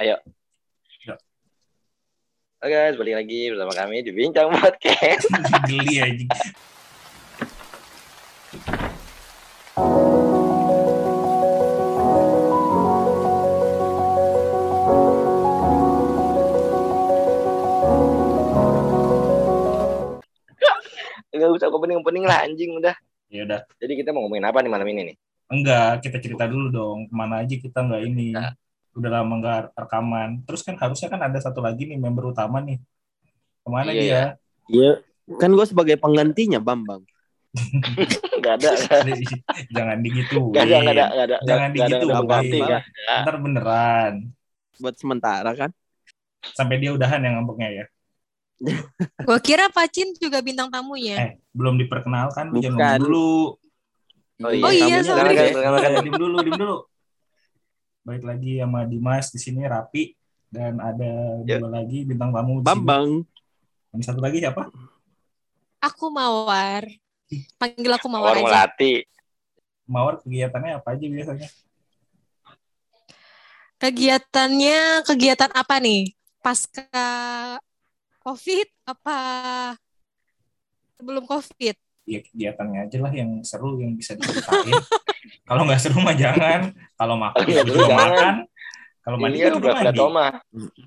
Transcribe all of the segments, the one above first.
Ayo. Ya. Oke guys, balik lagi bersama kami di Bincang Podcast. Geli anjing. Enggak usah opening-opening lah anjing udah. Ya udah. Jadi kita mau ngomongin apa nih malam ini nih? Enggak, kita cerita dulu dong. Ke mana aja kita nggak ini. Nah. Udah lama nggak rekaman. Terus kan harusnya kan ada satu lagi nih member utama nih. Ke mana Iya, dia? Iya, kan gue sebagai penggantinya Bambang. Enggak ada. Jangan digituin. Enggak ada, enggak ada, enggak ada. Jangan nggak ada, digituin. nggak ada pengganti, nggak ada. Ntar beneran. Buat sementara kan. Sampai dia udahan yang ngambeknya ya. Gue kira Pacin juga bintang tamunya. Eh, belum diperkenalkan. Jangan Bukan. ngomong dulu. Oh iya, Oh iya, sorry. Jangan, jangan, jangan. Eh, Dim dulu, dulu. Baik lagi sama Dimas di sini Rapi dan ada Ya. dua lagi bintang tamu. Bambang. Yang satu lagi siapa? Aku Mawar. Panggil aku Mawar Mawar aja. Melati. Mawar kegiatannya apa aja biasanya? Kegiatannya kegiatan apa nih? Pasca COVID apa sebelum COVID? Ya kegiatannya aja lah yang seru yang bisa diceritain. Kalau nggak seru mah jangan. Kalau makan Kalau juga jangan. makan. Kalau mandi Iya, kan udah mandi. Toma.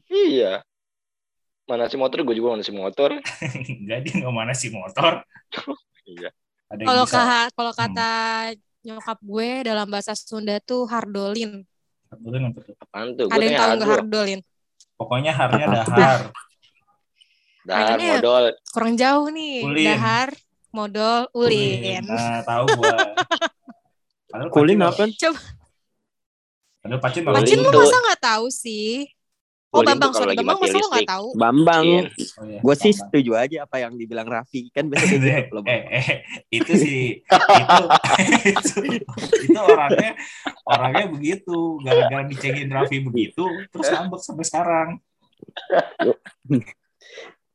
Iya. Mana si motor, gue juga mana si motor. Enggak dia nggak mana sih motor. Iya. Ada yang Kalau. Hmm. kalau kata nyokap gue dalam bahasa Sunda tuh hardolin. Betul, betul, betul. Apaan tuh? Ada Gue yang tahu nggak hardolin? Pokoknya harnya dahar. Dahar Makanya- modal. Kurang jauh nih. Ulin. Dahar, modal, ulin. Nah, tahu gua. Padahal Kulin Pacin apa? Coba Padahal Pacin baru Pacin lu masa nggak tahu sih? Oh Bambang, sorry Bambang masa lu nggak tahu? Bambang. Iya. Oh, iya, Gue sih setuju aja apa yang dibilang Raffi. Kan biasa kayak eh, gitu loh. eh, eh, itu sih itu, itu itu orangnya orangnya begitu gara-gara dicengin Raffi begitu terus ngambek sampai sekarang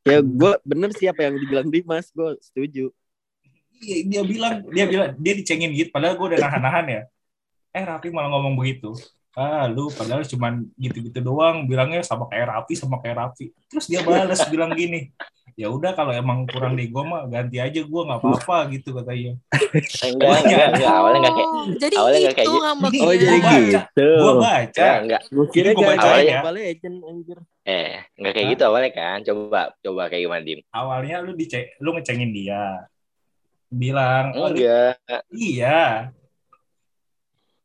Ya gue bener sih apa yang dibilang Dimas. Gue setuju. Iya, dia bilang dia bilang dia dicengin gitu padahal gue udah nahan-nahan ya eh Raffi malah ngomong begitu ah lu padahal cuman gitu-gitu doang bilangnya sama kayak Raffi sama kayak Raffi terus dia balas bilang gini ya udah kalau emang kurang di gue mah ganti aja gue nggak apa-apa gitu katanya Enggak, enggak, enggak. Awalnya enggak kayak Oh, jadi awalnya nggak kayak itu gitu. ngambeknya. Oh jadi Gua baca. gitu. gue baca enggak, enggak. Gue kira gak bacain ada ya. Anjir. Eh, enggak kayak gitu awalnya kan. Coba coba kayak gimana, Dim? awalnya lu dicek lu ngecengin dia bilang oh, Enggak. iya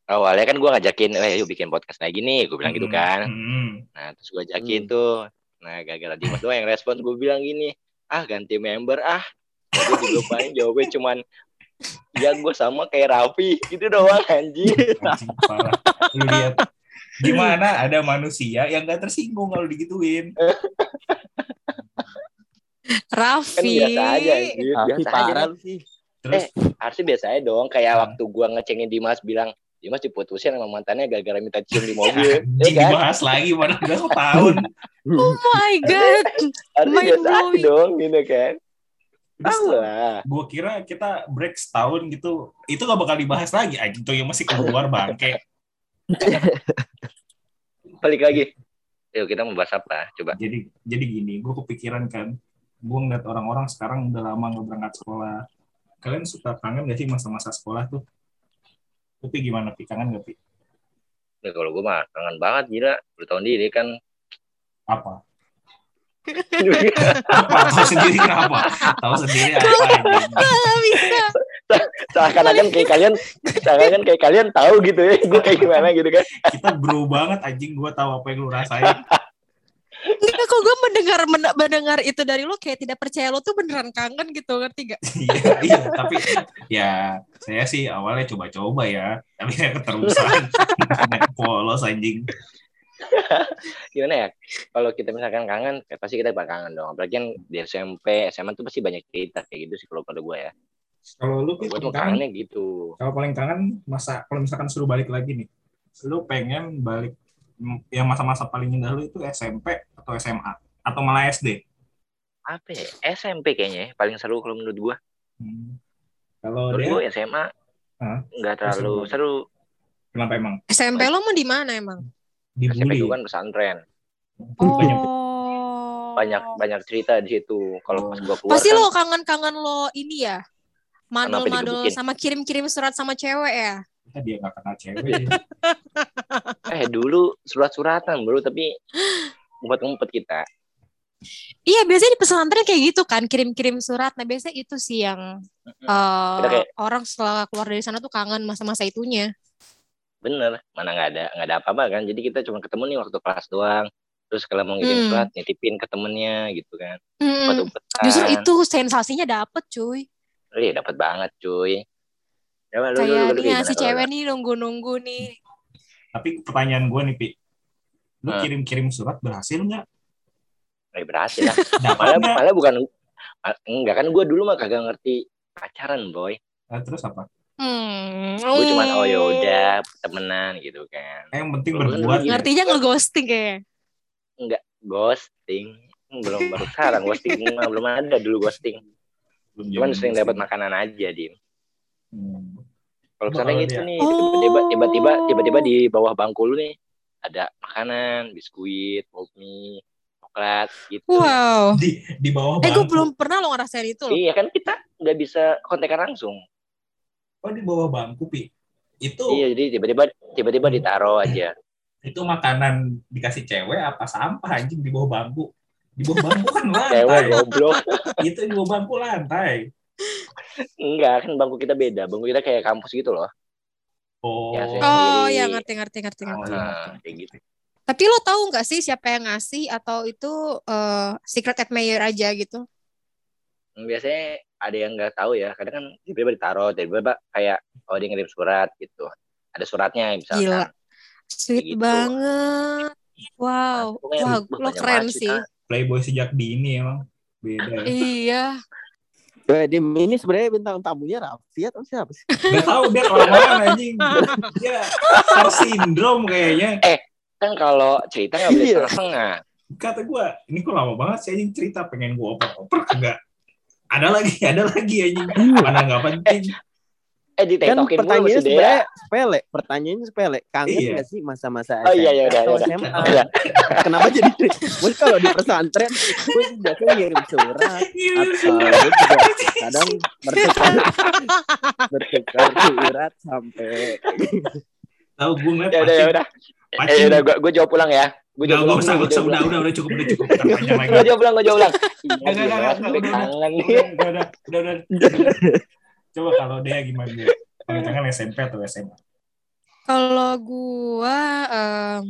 Awalnya kan gue ngajakin, eh yuk bikin podcast lagi nih, gue bilang gitu kan. hmm. Nah, terus gue ajakin Hmm. tuh. Nah, gara-gara Dimas doang yang respon, gue bilang gini, ah ganti member ah. Gue dilupain jawabnya cuman, ya gue sama kayak Raffi, gitu doang parah. lu lihat gimana ada manusia yang gak tersinggung kalau digituin Kan Raffi. biasa aja anjir, Raffi biasa aja. parah lu sih. Terus Harusnya biasa aja dong, kayak Hmm. waktu gue ngecengin Dimas bilang, Dimas diputusin sama mantannya gara-gara minta cium di mobil. ya anjing kan? dibahas lagi padahal udah setahun Oh my god. Harusnya mind biasa aja dong, gitu kan. Tahu lah. gue kira kita break setahun gitu itu gak bakal dibahas lagi anjing tuh yang masih keluar bangke Balik lagi. Yuk kita mau bahas apa? Coba. jadi jadi gini gue kepikiran kan gue ngeliat orang-orang sekarang udah lama nggak berangkat sekolah kalian suka kangen gak sih masa-masa sekolah tuh tapi gimana pi kangen gak pi Ya, kalau gue mah kangen banget gila. Udah tahun diri kan. apa apa tahu sendiri kenapa tahu sendiri apa bisa. Seakan-akan kayak kalian, seakan-akan kayak kalian tahu gitu ya. Gue kayak gimana gitu kan. kita bro banget anjing gue tahu apa yang lu rasain Enggak kok gue mendengar men- mendengar itu dari lo kayak tidak percaya lo tuh beneran kangen gitu ngerti gak? iya iya tapi ya saya sih awalnya coba-coba ya tapi saya keterusan polos anjing Gimana ya? Kalau kita misalkan kangen, ya pasti kita bakal kangen dong. Apalagi kan di SMP, SMA tuh pasti banyak cerita kayak gitu sih kalau pada gue ya. kalau lu Gue tuh kangennya gitu. kalau paling kangen masa kalau misalkan suruh balik lagi nih lu pengen balik yang masa-masa paling indah lu itu SMP atau SMA atau malah SD Apa ya? SMP kayaknya ya, paling seru kalau menurut gue. Hmm. kalau Menurut dia gue SMA nggak terlalu SMP. seru. kenapa emang SMP lo mau di mana emang? SMP Dibully. gue kan pesantren. Banyak. Oh. Banyak banyak cerita di situ. Kalau pas gue keluar Pasti kan, lo kangen-kangen lo ini ya. Digebukin? sama kirim-kirim surat sama cewek ya. Kita dia nggak kenal cewek. eh dulu surat-suratan bro, tapi ngumpet-ngumpet kita. Iya biasanya di pesantren kayak gitu kan kirim-kirim surat. Nah biasanya itu sih yang Kita kayak- orang setelah keluar dari sana tuh kangen masa-masa itunya. Bener, mana nggak ada nggak ada apa-apa kan. Jadi kita cuma ketemu nih waktu kelas doang. Terus kalau mau ngirim Hmm. surat, nitipin ke temennya gitu kan. Umpet-umpetan. Justru itu sensasinya dapet cuy. Iya dapat banget cuy. Coba lu, lu, Kayak lu nih gimana si kalau cewek lu? nih nunggu-nunggu nih. Tapi pertanyaan gue nih, Pi. Lu Hmm. kirim-kirim surat berhasil nggak? Eh, berhasil lah. Malah malah bukan enggak kan gue dulu mah kagak ngerti pacaran boy. Nah, terus apa? Hmm. Gue cuman oh ya Hmm. udah temenan gitu kan. Eh, yang penting Lu berbuat. ya. Ngertinya ngeghosting kayaknya. Ghosting Hmm, belum baru sekarang ghosting mah belum ada dulu ghosting. Belum Cuman sering ghosting. dapat makanan aja dim. Hmm. Kalau misalnya gitu dia- nih, Oh. tiba-tiba tiba-tiba tiba-tiba di bawah bangku lu nih ada makanan, biskuit, pop mie, coklat gitu. Wow. Di di bawah Eh gue bangku. belum pernah lo ngerasain itu loh. Iya kan kita nggak bisa kontekan langsung. Oh, di bawah bangku, Pi. Itu Iya jadi tiba-tiba tiba-tiba ditaruh aja. itu makanan dikasih cewek apa sampah anjing di bawah bangku? Di bawah bangku kan Cewek lantai. goblok. itu di bawah bangku lantai. Enggak kan bangku kita beda. Bangku kita kayak kampus gitu loh. Oh. Ya, Oh ya ngerti ngerti ngerti. Oh, ngerti. Nah, kayak gitu. Tapi lo tahu nggak sih siapa yang ngasih atau itu eh, secret admirer aja gitu? Biasanya ada yang nggak tahu ya. Kadang kan tiba-tiba ditaruh, tiba-tiba kayak oh dia ngirim surat gitu. Ada suratnya misalkan. Gila. Sweet Gitu. banget. Wow. Pokoknya Wah, lo keren sih. Playboy sejak dini emang beda. ya. Iya. Eh, Dim, ini sebenarnya bintang tamunya Raffi atau siapa sih? Gak tahu dia orang mana anjing. Dia star syndrome kayaknya. Kan kalau cerita nggak boleh Iya. setengah-setengah. Kata gua, ini kok lama banget sih anjing cerita pengen gua oper-oper kagak. Ada lagi, ada lagi anjing. Mana nggak penting. Eh Kan ditektokin mulu pertanyaannya sebenarnya sepele. Pertanyaannya sepele. Kangen Iya. nggak sih masa-masa Oh, iya, iya, udah, atau udah. SMA? Iya. Kenapa jadi Gue kalau di pesantren, gue sih biasanya ngirim surat. Atau gue juga kadang bertukar bertukar surat sampai Tahu gua ngeliat Ya udah ya udah. Eh ya udah gua gua jawab pulang ya. Gua Nggak, jawab gak pulang. usah, gua gak usah. Udah, udah, udah cukup, udah cukup. Ntar panjang lagi. Gua jawab pulang, gua jawab pulang. Iya, udah, kangen nih. Udah, udah, udah, udah, udah. Coba kalau dia gimana dia? Paling kangen SMP atau SMA? Kalau gua em,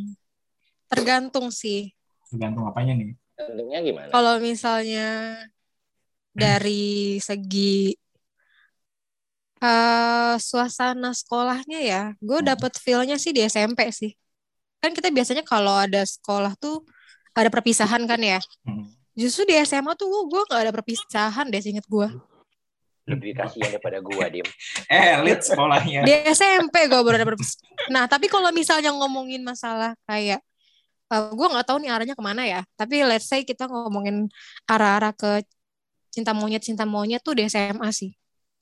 tergantung sih. Tergantung apanya nih. Untungnya gimana? Kalau misalnya dari segi eh suasana sekolahnya ya, gue Hmm. dapet feel-nya sih di SMP sih. Kan kita biasanya kalau ada sekolah tuh ada perpisahan kan ya. Hmm. Justru di SMA tuh gue gak ada perpisahan deh inget gue. Lebih kasihan daripada gua, Dim. Eh, elit sekolahnya. Di SMP gue baru ada. Nah tapi kalau misalnya ngomongin masalah kayak eh gue nggak tahu nih arahnya ke mana ya. Tapi let's say kita ngomongin arah-arah ke cinta monyet cinta monyet tuh di SMA sih.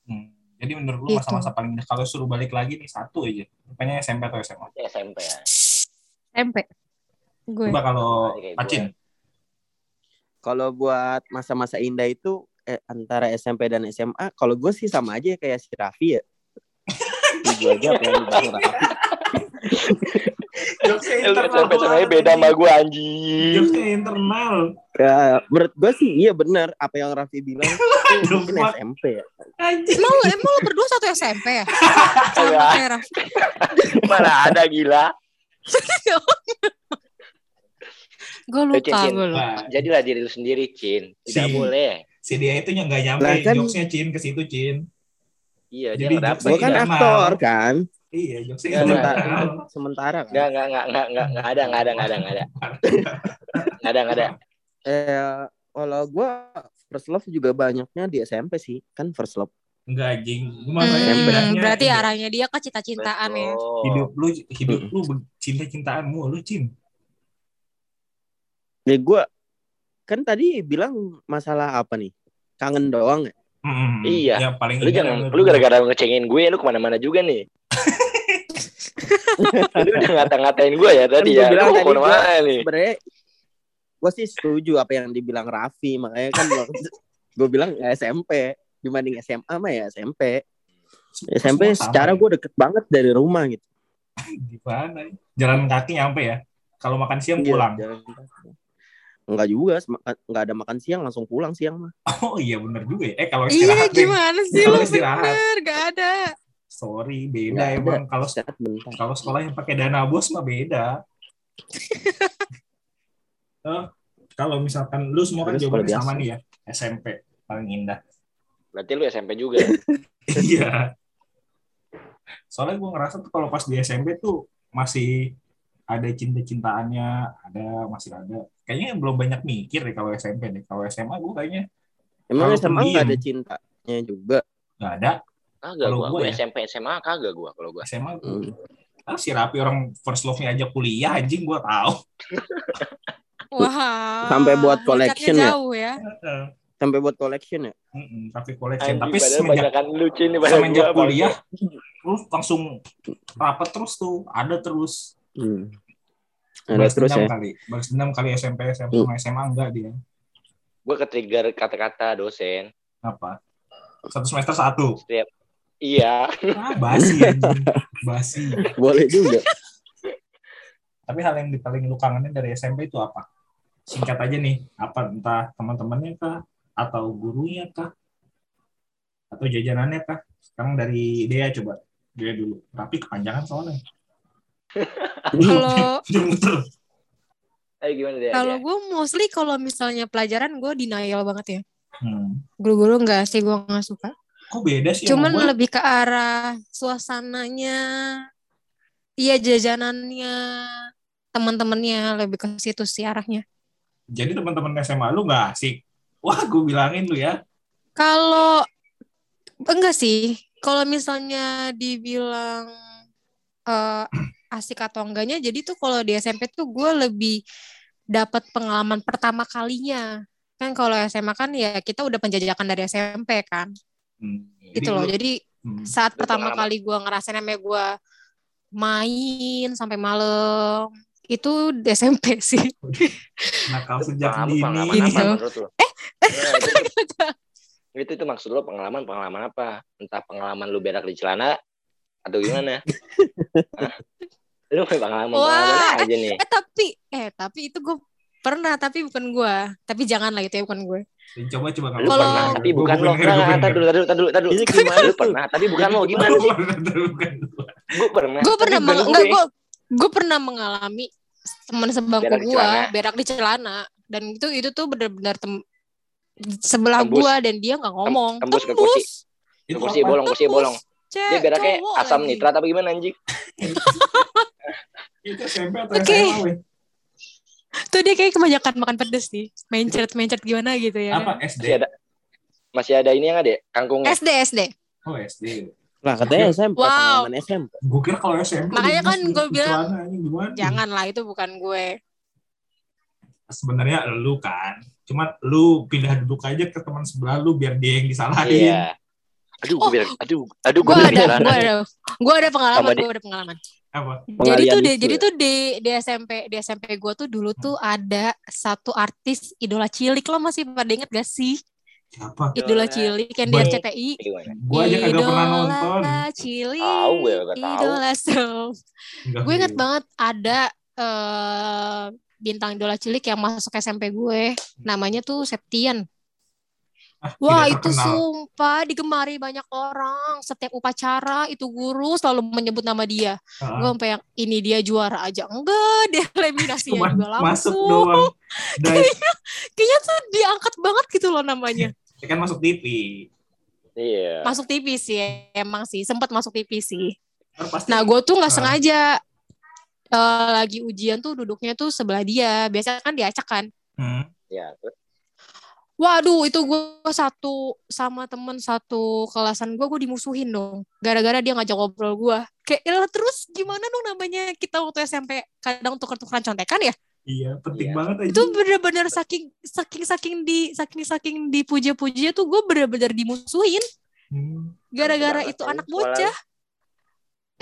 Hmm. Jadi menurut lu Gitu. masa-masa paling indah kalau suruh balik lagi nih satu aja. Rupanya SMP atau SMA. SMP ya. SMP. Gue. Coba kalau Pacin. kalau buat masa-masa indah itu eh, antara SMP dan SMA, kalau gue sih sama aja kayak si Raffi ya. Itu aja apa yang dibahas Raffi. Jokesnya beda sama gua anjing. Jokesnya internal. Ya, menurut gue sih iya benar apa yang Raffi bilang mungkin. SMP ya. Emang lu, emang lu berdua satu SMP ya? Sama Enggak. kayak Raffi. Mana ada gila. Gue lupa, gue lupa. Nah, Jadilah diri lu sendiri, Cin. Tidak Si- boleh. Si dia itu yang nggak nyampe Lah, kan- jokesnya Cin ke situ Cin. Iya, Jadi dia nggak jokesnya Gue kan aktor kan. Iya, jokesnya Nggak, Sementara, internal. sementara kan. Enggak, enggak, enggak, enggak, enggak, enggak ada, enggak ada, enggak ada, enggak ada. Enggak ada, enggak ada. Eh, kalau gue first love juga banyaknya di SMP sih, kan first love. Enggak anjing. Hmm, berarti hidup- arahnya dia ke cinta-cintaan ya. Betul. hidup lu hidup lu cinta-cintaan mulu Cin. Ya gue kan tadi bilang masalah apa nih? Kangen doang ya. Hmm, Iya. Yang paling Lu jangan, lu gara-gara ngecengin gue, lu ke mana-mana juga nih. Lu udah ngata-ngatain gue ya tadi Kan ya. bilang Lu mau tadi gua- nih? sebenarnya gue sih setuju apa yang dibilang Raffi makanya kan gue bilang ya SMP dibanding SMA mah ya SMP SMP Semua secara ya. gue deket banget dari rumah gitu Gimana? ya? Jalan kaki nyampe ya. Kalau makan siang Iya, pulang. jalan kaki. Enggak juga enggak ada makan siang langsung pulang siang mah Oh iya bener juga ya. Eh kalau Iya istirahat deh. gimana sih Kalau lu istirahat. bener gak ada. Sorry, beda ada. emang. Kalau Istirahat bentar kalau sekolah yang pakai dana bos mah beda. Eh, kalau misalkan lu semua kan jawabannya sama nih ya. SMP paling indah. Berarti lu SMP juga. Iya. Soalnya gue ngerasa tuh kalau pas di SMP tuh masih ada cinta-cintaannya, ada masih ada. Kayaknya belum banyak mikir deh kalau SMP deh. Kalau SMA gue kayaknya emang SMA enggak ada cintanya juga nggak ada. Kagak Kalau gua. gua Gua ya. SMP SMA kagak gua kalau gua. SMA Hmm. ah, si Rapi orang first love-nya aja kuliah anjing gue tahu. Wah. Sampai buat collection ya? jauh ya. sampai buat collection ya Mm-mm, tapi collection. Anjing, Tapi semenjak lucu nih semenjak gua, kuliah terus langsung rapat terus tuh ada terus hmm. ada balas terus ya? kali. Balas dendam kali SMP SMP Hmm. sama SMA enggak dia. Gue ke trigger kata-kata dosen. apa? Satu semester satu? Iya. ah, basi basi. Boleh juga. Tapi hal yang paling lu kangenin dari SMP itu apa? Singkat aja nih apa entah teman-temannya kah atau gurunya kah atau jajanannya kah? Sekarang dari Dea coba Dea dulu. Tapi kepanjangan soalnya Kalau gimana deh? kalau gue mostly kalau misalnya pelajaran gue denial banget ya. hmm. Guru-guru enggak sih gue nggak suka. kok beda sih Cuman sama gua? lebih ke arah suasananya, iya jajanannya, teman-temannya lebih ke situ sih arahnya. jadi teman-teman SMA lu nggak asik wah gue bilangin lu ya Kalau enggak sih, kalau misalnya dibilang eh, asik atau enggaknya, jadi tuh kalau di SMP tuh gue lebih dapat pengalaman pertama kalinya. Kan kalau SMA kan ya kita udah penjajakan dari SMP kan, Hmm. gitu loh. Jadi hmm. saat pertama pengalaman. kali gue ngerasain namanya gue main sampai malam itu di SMP sih. nakal sejak dini pengalaman Ini apa tuh. menurut lo? Eh, itu, itu, itu maksud lo pengalaman pengalaman apa? Entah pengalaman lu berak di celana atau gimana? Lu punya pengalaman pengalaman Wah, aja nih. Eh tapi eh tapi itu gue pernah tapi bukan gue. Tapi jangan lah itu ya bukan gue. coba coba nggak Kalau- pernah tapi Gua bukan lo. Nah, gua bener. tadi dulu, tadi dulu, tadi dulu, tadi dulu. Ini gimana Lu pernah, tapi bukan lo. Gimana Gua sih? gua. Gue pernah. Gue tapi pernah enggak gue gue pernah mengalami teman sebangku Berak di gue berak di celana dan itu itu tuh benar-benar tem- sebelah Tembus. gue dan dia nggak ngomong tembus ke kursi. itu kursi bolong, kursi bolong. Cek, Dia beraknya asam lagi. nitrat apa gimana anjing? itu SMP atau Oke. SMA weh? Tuh dia kayak kebanyakan makan pedes nih. Mencret mencret gimana gitu ya. apa Masih SD ada masih ada ini yang ada kangkungnya. SD SD. oh SD lah katanya SMP Wow. pengalaman SMP gue kira kalau SMP Makanya kan mesti gua bilang? Jangan lah itu bukan gue. sebenarnya lu kan cuman lu pindah duduk aja ke teman sebelah lu biar dia yang disalahin Iya. Aduh, gue Oh. Aduh, aduh, Gue ada, gue ada, gue ada pengalaman, gue ada pengalaman. apa? Jadi tuh, di, jadi tuh di di SMP di SMP gue tuh dulu tuh ada satu artis idola cilik lo masih pada inget gak sih? Siapa idola Idola cilik yang di. RCTI gue aja kagak pernah nonton. Idola cilik gue tahu. idola soul gue inget banget ada eh bintang idola cilik yang masuk SMP gue namanya tuh Septian Wah tidak itu terkenal. sumpah digemari banyak orang. Setiap upacara itu guru selalu menyebut nama dia. Ah, gue sampai yang ini dia juara aja. Enggak dia eliminasinya cuman juga masuk langsung. doang. Dan kayaknya tuh diangkat banget gitu loh namanya. Ya kan masuk TV Iya. masuk TV sih emang sih. Sempat masuk TV sih. Pasti. Nah gue tuh nggak Ah. sengaja eh, lagi ujian tuh duduknya tuh sebelah dia. Biasa kan diacak kan. Hmm. Ya, terus waduh itu gue satu sama temen satu kelasan gue gue dimusuhin dong. Gara-gara dia ngajak ngobrol gue kayak "Elah, terus gimana dong namanya kita waktu SMP kadang tuker-tukeran contekan ya? Iya penting Iya. banget aja itu bener-bener saking saking saking di saking saking dipuja-puja tuh gue bener-bener dimusuhin. Hmm. gara-gara banget itu anak bocah.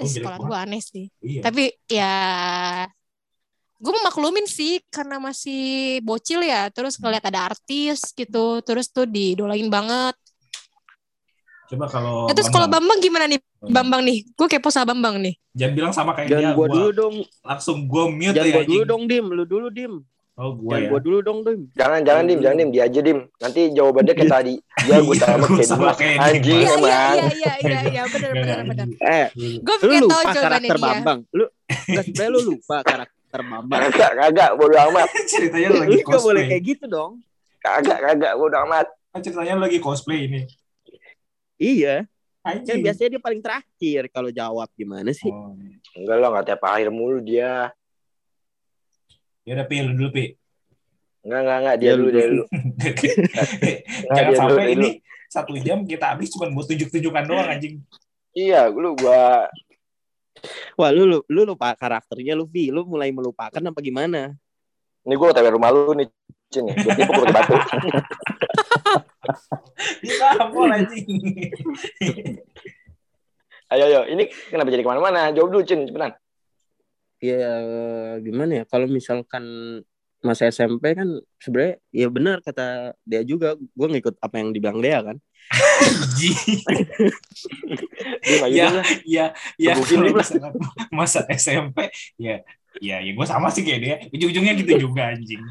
Oh, jelek sekolah gue aneh sih. Iya. Tapi ya gue memaklumin sih karena masih bocil ya. Terus ngeliat ada artis gitu. Terus tuh didolain banget. Coba kalau Eh, terus kalau Bambang gimana nih? Bambang. Bambang nih. Gue kepo sama Bambang nih. Jangan bilang sama kayak Jangan dia. gua Gua dulu dong. langsung gua mute Jangan ya. gua dulu dong, Dim. Lu dulu, Dim. Oh, gua Jangan ya. gua dulu dong, Dim. Jangan jangan dim, jangan dim, dia aja dim. Nanti jawabannya kayak tadi. Ya gue Iya, sama gua kayak sama Dimas. kayak Anjing. Iya, emang. iya, iya, iya, iya, iya, benar, benar, benar. Eh, Gue pengen tahu lupa jawabannya karakter dia. Bambang. Lu enggak sebenarnya lu lupa karakter Bambang. Kagak, kagak, bodo amat. ceritanya lu lagi gak boleh cosplay. kayak gitu dong. Kagak, kagak, bodo amat. Kan ceritanya lu lagi cosplay ini. Iya, kan biasanya dia paling terakhir kalau jawab gimana sih? Oh. Enggak lah, nggak tiap akhir mulu dia. Ya udah pilih dulu, Pi. Enggak, enggak, enggak. Dia Ya, dulu, lu- dia dulu. Jangan dia dulu, sampai dia ini dulu. satu jam kita habis cuma buat tunjuk-tunjukan doang anjing. Iya, lu gua Wah, lu, lu lu lupa karakternya lu, Vi. Lu mulai melupakan apa gimana? Ini gue otw rumah lu nih, Cin. nih. Gue tipu gue pakai batu. Bisa apa anjing. Ayo, ayo. Ini kenapa jadi ke mana-mana? Jawab dulu, Cin. Cepetan. Ya gimana ya? Kalau misalkan masa SMP kan sebenarnya ya benar kata dia juga. Gue ngikut apa yang dibilang dia kan. Ya, ya, ya dia, Bang. misalkan masa SMP ya ya ya gue sama sih kayak dia ujung-ujungnya gitu juga anjing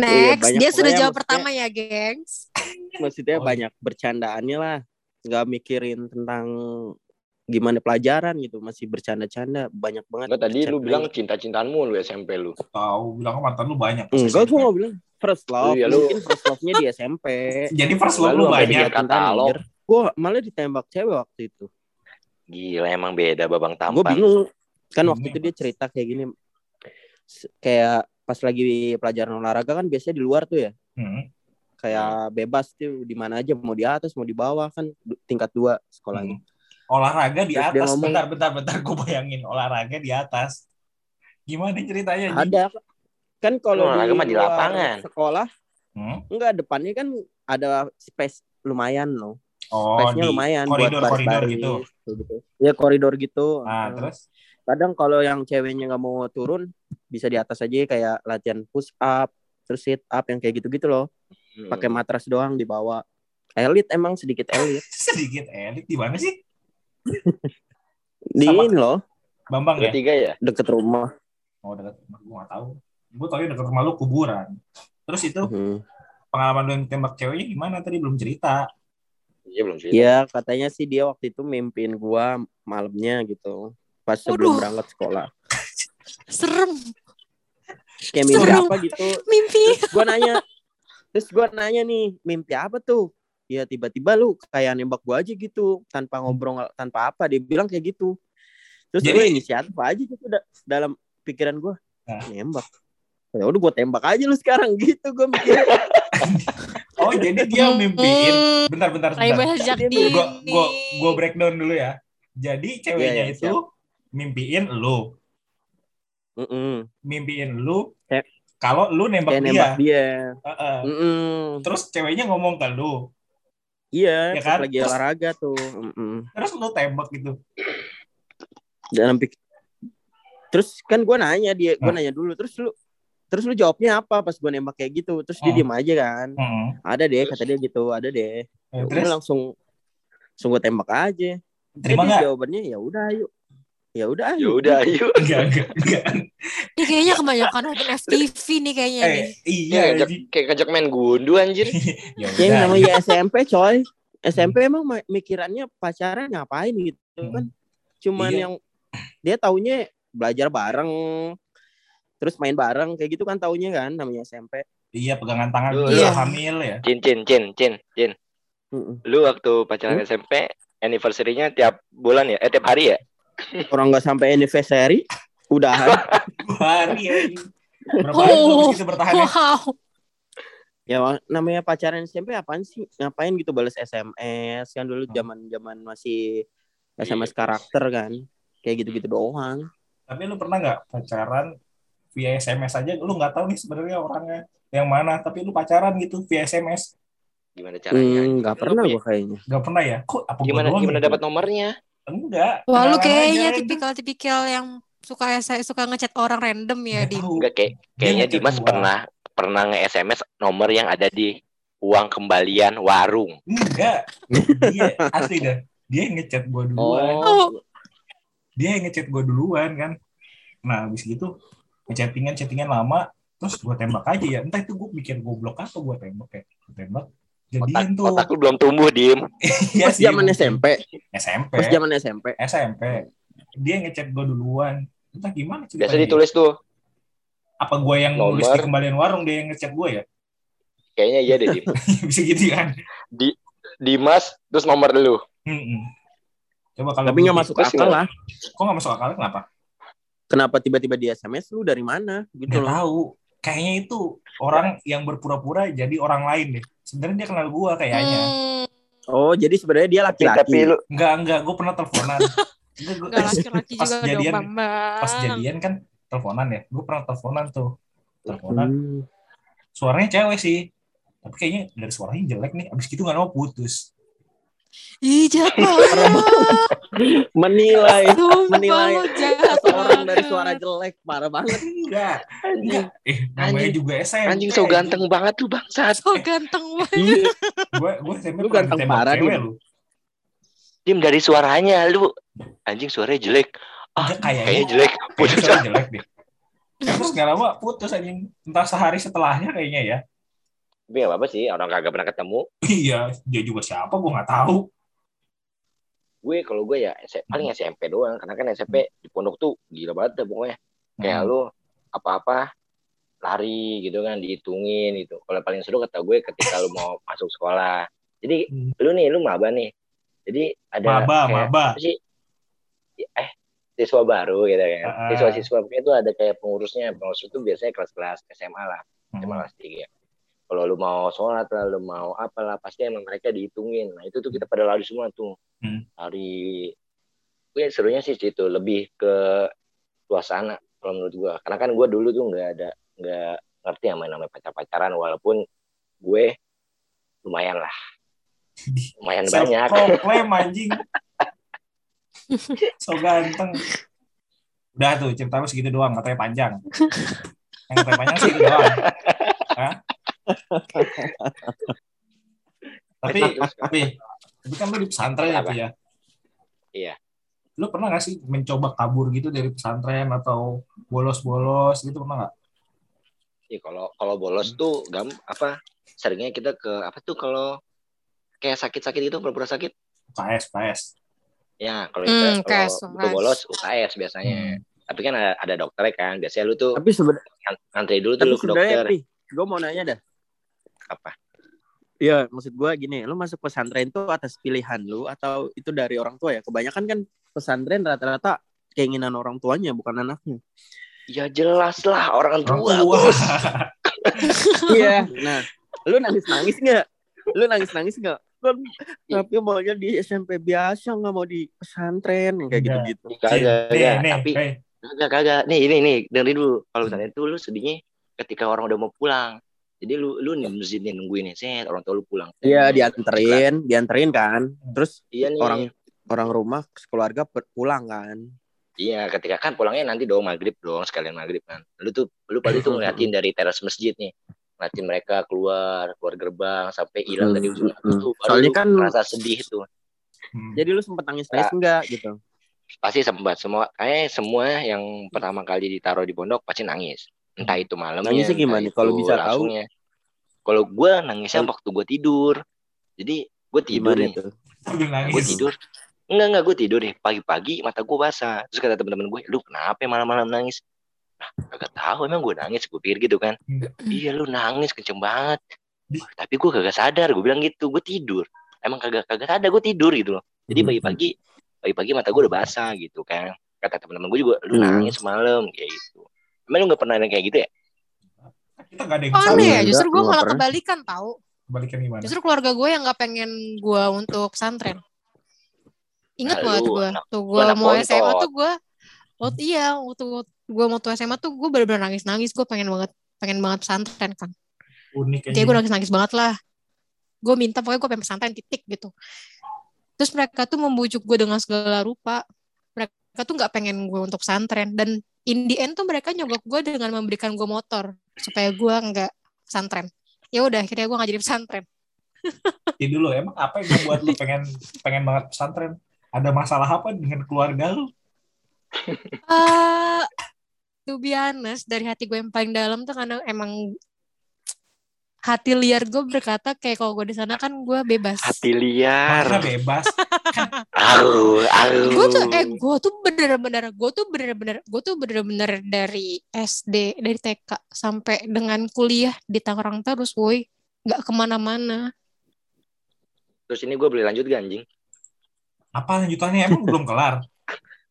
Next, banyak dia sudah jawab pertama ya, gengs. Maksudnya Oh, iya. banyak bercandaannya lah. Nggak mikirin tentang gimana pelajaran gitu. Masih bercanda-canda. Banyak banget. Enggak, tadi lu bilang cinta-cintaanmu lu SMP lu. tahu bilang mantan lu banyak Enggak, gue mau bilang first love. Iya, lu- Mungkin first love-nya di SMP. jadi first love lu sampai banyak katalog. Gue malah ditembak cewek waktu itu. Gila, emang beda babang Gue tampan. bingung. Kan waktu itu dia cerita kayak gini. Kayak pas lagi pelajaran olahraga kan biasanya di luar tuh ya. Hmm. Kayak bebas tuh di mana aja mau di atas mau di bawah kan tingkat dua sekolahnya. Hmm. Olahraga di Terus dia atas ngomong- bentar bentar bentar gue bayangin olahraga di atas gimana ceritanya? Ada kan kalau Olahraga di luar lapangan. Sekolah Hmm? enggak depannya kan ada space lumayan loh. oh Space-nya di lumayan koridor buat koridor baris-baris, gitu gitu. Ya koridor gitu. nah Nah, terus kadang kalau yang ceweknya nggak mau turun bisa di atas aja kayak latihan push up terus sit up yang kayak gitu-gitu loh Hmm. pakai matras doang di bawah elit emang sedikit elit sedikit elit di mana sih di Sama- ini loh Bambang ya Ketiga ya? deket rumah oh dekat rumah gue nggak tahu gue tau dekat rumah lu kuburan terus itu Mhm. pengalaman lu yang tembak ceweknya gimana tadi belum cerita Iya belum sih. ya katanya sih dia waktu itu mimpiin gua malamnya gitu pas sebelum Waduh. berangkat sekolah Serem. kayak mimpi Serem. apa gitu Mimpi. terus gua nanya terus gua nanya nih mimpi apa tuh ya tiba-tiba lu kayak nembak gua aja gitu tanpa ngobrol tanpa apa dia bilang kayak gitu. Terus Jadi- gue inisiatif aja gitu da- dalam pikiran gua Nah. nembak. Ya udah gua tembak aja lu sekarang gitu gua mikir oh jadi dia mimpiin bentar bentar bentar. Gua gua gua breakdown dulu ya. Jadi ceweknya Iya, iya, itu mimpiin lu. Mm-mm. mimpiin lu kalau lu nembak dia nembak dia. Heeh. Mm-mm. terus ceweknya ngomong ke lu iya Ya kan? lagi Terus- olahraga tuh Mm-mm. terus lu tembak gitu dalam pik terus kan gue nanya dia gue Hmm. nanya dulu terus lu terus lu jawabnya apa pas gue nembak kayak gitu terus dia Hmm. diem aja kan Heeh. ada deh kata dia gitu ada deh Ya, Ya terus langsung langsung gue tembak aja terima nggak jawabannya ya udah ayo ya udah Ya ayo udah, ayo. enggak enggak enggak Ini kayaknya kebanyakan nonton FTV nih kayaknya nih. eh iya Iya, ngajak, anjing. kayak ngajak main gundu anjir. ya ya yang namanya SMP coy SMP emang ma- mikirannya pacaran ngapain gitu Hmm. kan cuman Iya. yang dia taunya belajar bareng terus main bareng kayak gitu kan taunya kan namanya SMP iya pegangan tangan Lu- dulu Iya. hamil ya Cin, cin, cin, cin, cin. Lu waktu pacaran SMP, anniversary-nya tiap bulan ya? Eh, tiap hari ya? orang nggak sampai anniversary udahan hari ya berapa Oh. bertahan ya? Wow. ya namanya pacaran SMP apaan sih ngapain gitu balas SMS kan dulu zaman zaman masih SMS karakter kan kayak gitu gitu doang tapi lu pernah nggak pacaran via SMS aja lu nggak tahu nih sebenarnya orangnya yang mana tapi lu pacaran gitu via SMS Gimana caranya? Hmm, nggak Lu pernah gua kayaknya nggak pernah ya kok apa Gimana gimana gitu? dapat nomornya? Enggak. Wah lu kayaknya tipikal-tipikal yang suka saya suka ngechat orang random ya di. Enggak kayak kayaknya Dimas gua. pernah pernah nge-SMS nomor yang ada di uang kembalian warung. Enggak. Dia asli dah. Dia yang ngechat gue duluan. Oh, Dia yang ngechat gue duluan kan. Nah, habis gitu ngechattingan chattingan lama terus gue tembak aja ya. Entah itu gue mikir goblok apa gue tembak ya. Gue tembak. Otak, Jadian tuh. otak lu belum tumbuh, Dim. Iya pas sih, zaman. SMP, SMP. pas zaman SMP. SMP. Dia ngechat gue duluan. Entah gimana ceritanya. Biasa ditulis tuh. Apa gue yang nulis Nomor. di kembalian warung dia yang ngechat gue ya? Kayaknya iya deh, Dim. Bisa gitu kan? Dimas terus nomor lu. Mm-mm. Coba kalau Tapi nggak masuk akal lah. Kok nggak masuk akal? Kenapa? Kenapa tiba-tiba di SMS lu dari mana? Gitu Nggak loh. tahu. Kayaknya itu orang yang berpura-pura jadi orang lain deh. Sebenarnya dia kenal gua kayaknya. Hmm, Oh, jadi sebenarnya dia Tapi, tapi laki-laki. lu Enggak, enggak. Gue pernah teleponan. Enggak, gua- Gak laki-laki pas juga dong jadian, Bambang. pas jadian kan teleponan ya. Gue pernah teleponan tuh. Teleponan. Hmm. Suaranya cewek sih. Tapi kayaknya dari suaranya jelek nih. Abis gitu nggak mau putus. Ih jahat banget. Menilai Sumpah menilai jahat orang dari suara jelek parah banget. Enggak. anjing, Enggak. Eh, namanya Anjing. juga SMP. anjing so ganteng banget tuh bangsat. So ganteng banget. Iya. Gue gue SMP Lu ganteng parah, cewek Dim. lu. Dim dari suaranya lu anjing suaranya jelek. Ah, kayaknya- kayaknya jelek. Kayaknya Putus suaranya jelek deh. Terus gak lama putus anjing. Entah sehari setelahnya kayaknya ya. Tapi gak apa-apa sih, orang kagak pernah ketemu. Iya, dia juga siapa gue nggak tahu. Gue kalau gue ya paling SMP doang, karena kan SMP di pondok tuh gila banget deh pokoknya. Kayak Hmm. lu apa-apa lari gitu kan dihitungin gitu. Kalau paling seru kata gue ketika lu mau masuk sekolah. Jadi Hmm. lu nih lu maba nih. Jadi ada Maba, kayak, maba. apa sih? Eh siswa baru gitu kan. Ah. Siswa-siswa itu ada kayak pengurusnya. Pengurus itu biasanya kelas-kelas SMA lah. SMA Hmm. kelas 3. Kalau lu mau sholat lah, lu mau apalah, pasti emang mereka dihitungin. Nah itu tuh kita pada lari semua tuh. Hmm. Lari. Gue serunya sih situ lebih ke suasana kalau menurut gue. Karena kan gue dulu tuh nggak ada nggak ngerti yang namanya pacar-pacaran walaupun gue lumayan lah. Lumayan banyak. proclaim anjing. so ganteng. Udah tuh cerita lu segitu doang, katanya panjang. Yang katanya panjang segitu doang. Tapi tapi tapi kan lu di pesantren ya Apa? ya. Iya. Lu pernah gak sih mencoba kabur gitu dari pesantren atau bolos-bolos gitu pernah gak? Iya kalau kalau bolos tuh gam apa seringnya kita ke apa tuh kalau kayak sakit-sakit itu pura-pura sakit UKS, UKS. ya kalau Hmm, kita UKS, kalau bolos UKS biasanya Hmm. tapi kan ada, ada dokternya kan biasanya lu tuh Tapi sebenarnya ngan- ngantri dulu tuh tapi lu ke dokter gue mau nanya dah. Apa Iya, maksud gue gini, lu masuk pesantren itu atas pilihan lu atau itu dari orang tua ya? Kebanyakan kan pesantren rata-rata keinginan orang tuanya bukan anaknya. ya jelas lah orang tua, Iya. Nah, lu nangis-nangis nggak? Lu nangis-nangis nggak? Kan tapi maunya di SMP biasa nggak mau di pesantren kayak gitu-gitu. kagak nih, tapi nih. kagak kagak nih ini nih dengerin dulu kalau misalnya itu lu sedihnya ketika orang udah mau pulang jadi lu lu nih nih nungguin nih set orang tua lu pulang Iya, dianterin, dianterin kan. Terus iya nih orang orang rumah keluarga pulang kan. Iya, ketika kan pulangnya nanti dong maghrib dong sekalian maghrib kan. Lu tuh lu pada tuh ngeliatin dari teras masjid nih, ngeliatin mereka keluar keluar gerbang sampai hilang dari ujung Hmm, hmm. tuh. baru Soalnya kan- merasa sedih tuh. Hmm. Jadi lu sempet nangis-nangis enggak gitu? Pasti sempat semua kayak semua yang pertama kali ditaruh di pondok pasti nangis. Entah itu malamnya. Nangisnya gimana? itu Kalau bisa tahu. langsungnya. Kalau gue nangisnya waktu gue tidur. Jadi gue tidur Gimana nih. itu? Udah gue tidur enggak enggak gue tidur nih pagi-pagi mata gue basah terus kata teman-teman gue lu kenapa ya malam-malam nangis nah kagak tahu emang gue nangis gue pikir gitu kan Enggak. iya lu nangis kenceng banget Wah, tapi gue kagak sadar gue bilang gitu gue tidur emang kagak kagak sadar gue tidur gitu loh jadi pagi-pagi pagi-pagi mata gue udah basah gitu kan kata teman-teman gue juga lu Hmm. nangis semalam kayak gitu emang lu nggak pernah ada kayak gitu ya Kita gak ada yang Oh, aneh ya, justru gue malah pernah. kebalikan tahu. Balikan gimana? Justru keluarga gue yang nggak pengen gue untuk pesantren. Ingat banget gue, tuh gue mau SMA tuh gue, oh iya, waktu gue mau tuh SMA tuh gue bener-bener nangis-nangis, gue pengen banget, pengen banget pesantren kan. Unik Kayak gue nangis-nangis banget lah. Gue minta pokoknya gue pengen pesantren titik gitu. terus mereka tuh membujuk gue dengan segala rupa mereka tuh nggak pengen gue untuk pesantren dan in the end tuh mereka nyogok gue dengan memberikan gue motor supaya gue nggak pesantren ya udah akhirnya gue nggak jadi pesantren Jadi dulu emang apa yang membuat lu pengen pengen banget pesantren? Ada masalah apa dengan keluarga lu? Eh, to be honest, dari hati gue yang paling dalam tuh karena emang hati liar gue berkata kayak kalau gue di sana kan gue bebas. Hati liar. Mana bebas? Aduh, aduh. Gue tuh eh gue tuh bener-bener gue tuh bener-bener gue tuh bener-bener dari SD dari TK sampai dengan kuliah di Tangerang terus, woi nggak ke mana-mana. Terus ini gue boleh lanjut gak anjing? Apa lanjutannya emang belum kelar?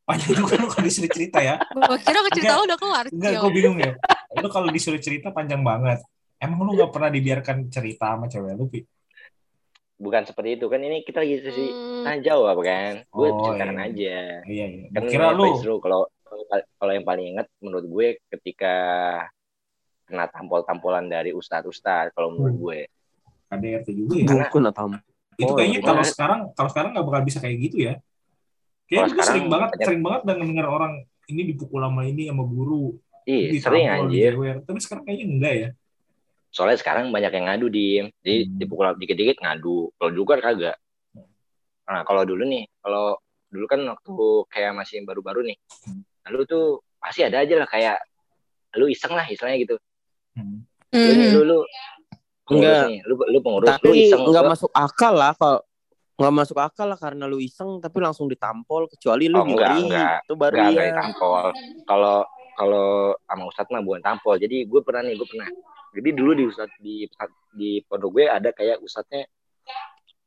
Panjang juga lu kalau disuruh cerita ya. Gue kira cerita lo udah kelar. Enggak, gue bingung ya. Lu kalau disuruh cerita panjang banget. Emang lu gak pernah dibiarkan cerita sama cewek lu, Pi? Bukan seperti itu kan ini kita lagi sesi Hmm, tanya jawab kan. Gue Oh, ceritakan iya. aja. Iya, iya. Kan kira lu. seru kalau kalau yang paling inget menurut gue ketika kena tampol-tampolan dari ustadz-ustadz kalau menurut Hmm. gue. KDRT juga ya. Karena- Bukan atau Itu Oh, kayaknya iya. kalau sekarang kalau sekarang nggak bakal bisa kayak gitu ya. Kayaknya gue sekarang sering banget banyak- sering banget denger orang ini dipukul sama ini sama guru, Iya, sering anjir. Tapi sekarang kayaknya enggak ya. Soalnya sekarang banyak yang ngadu di jadi Hmm. dipukul dikit-dikit ngadu. Kalau dulu kan kagak. Nah, kalau dulu nih, kalau dulu kan waktu kayak masih baru-baru nih. Hmm. Lalu tuh pasti ada aja lah kayak lu iseng lah istilahnya gitu. Hmm. Lu nih, lu lu pengurus Enggak. nih, lu lu pengurus, lu tapi iseng. nggak Lu- masuk akal lah kalau nggak masuk akal lah karena lu iseng tapi langsung ditampol kecuali lu Oh, enggak, nyuri enggak. itu baru Enggak, enggak ya ditampol. Kalau kalau sama Ustadz mah bukan tampol. Jadi gue pernah nih, gue pernah. Jadi dulu di Ustadz di di pondok gue ada kayak Ustadznya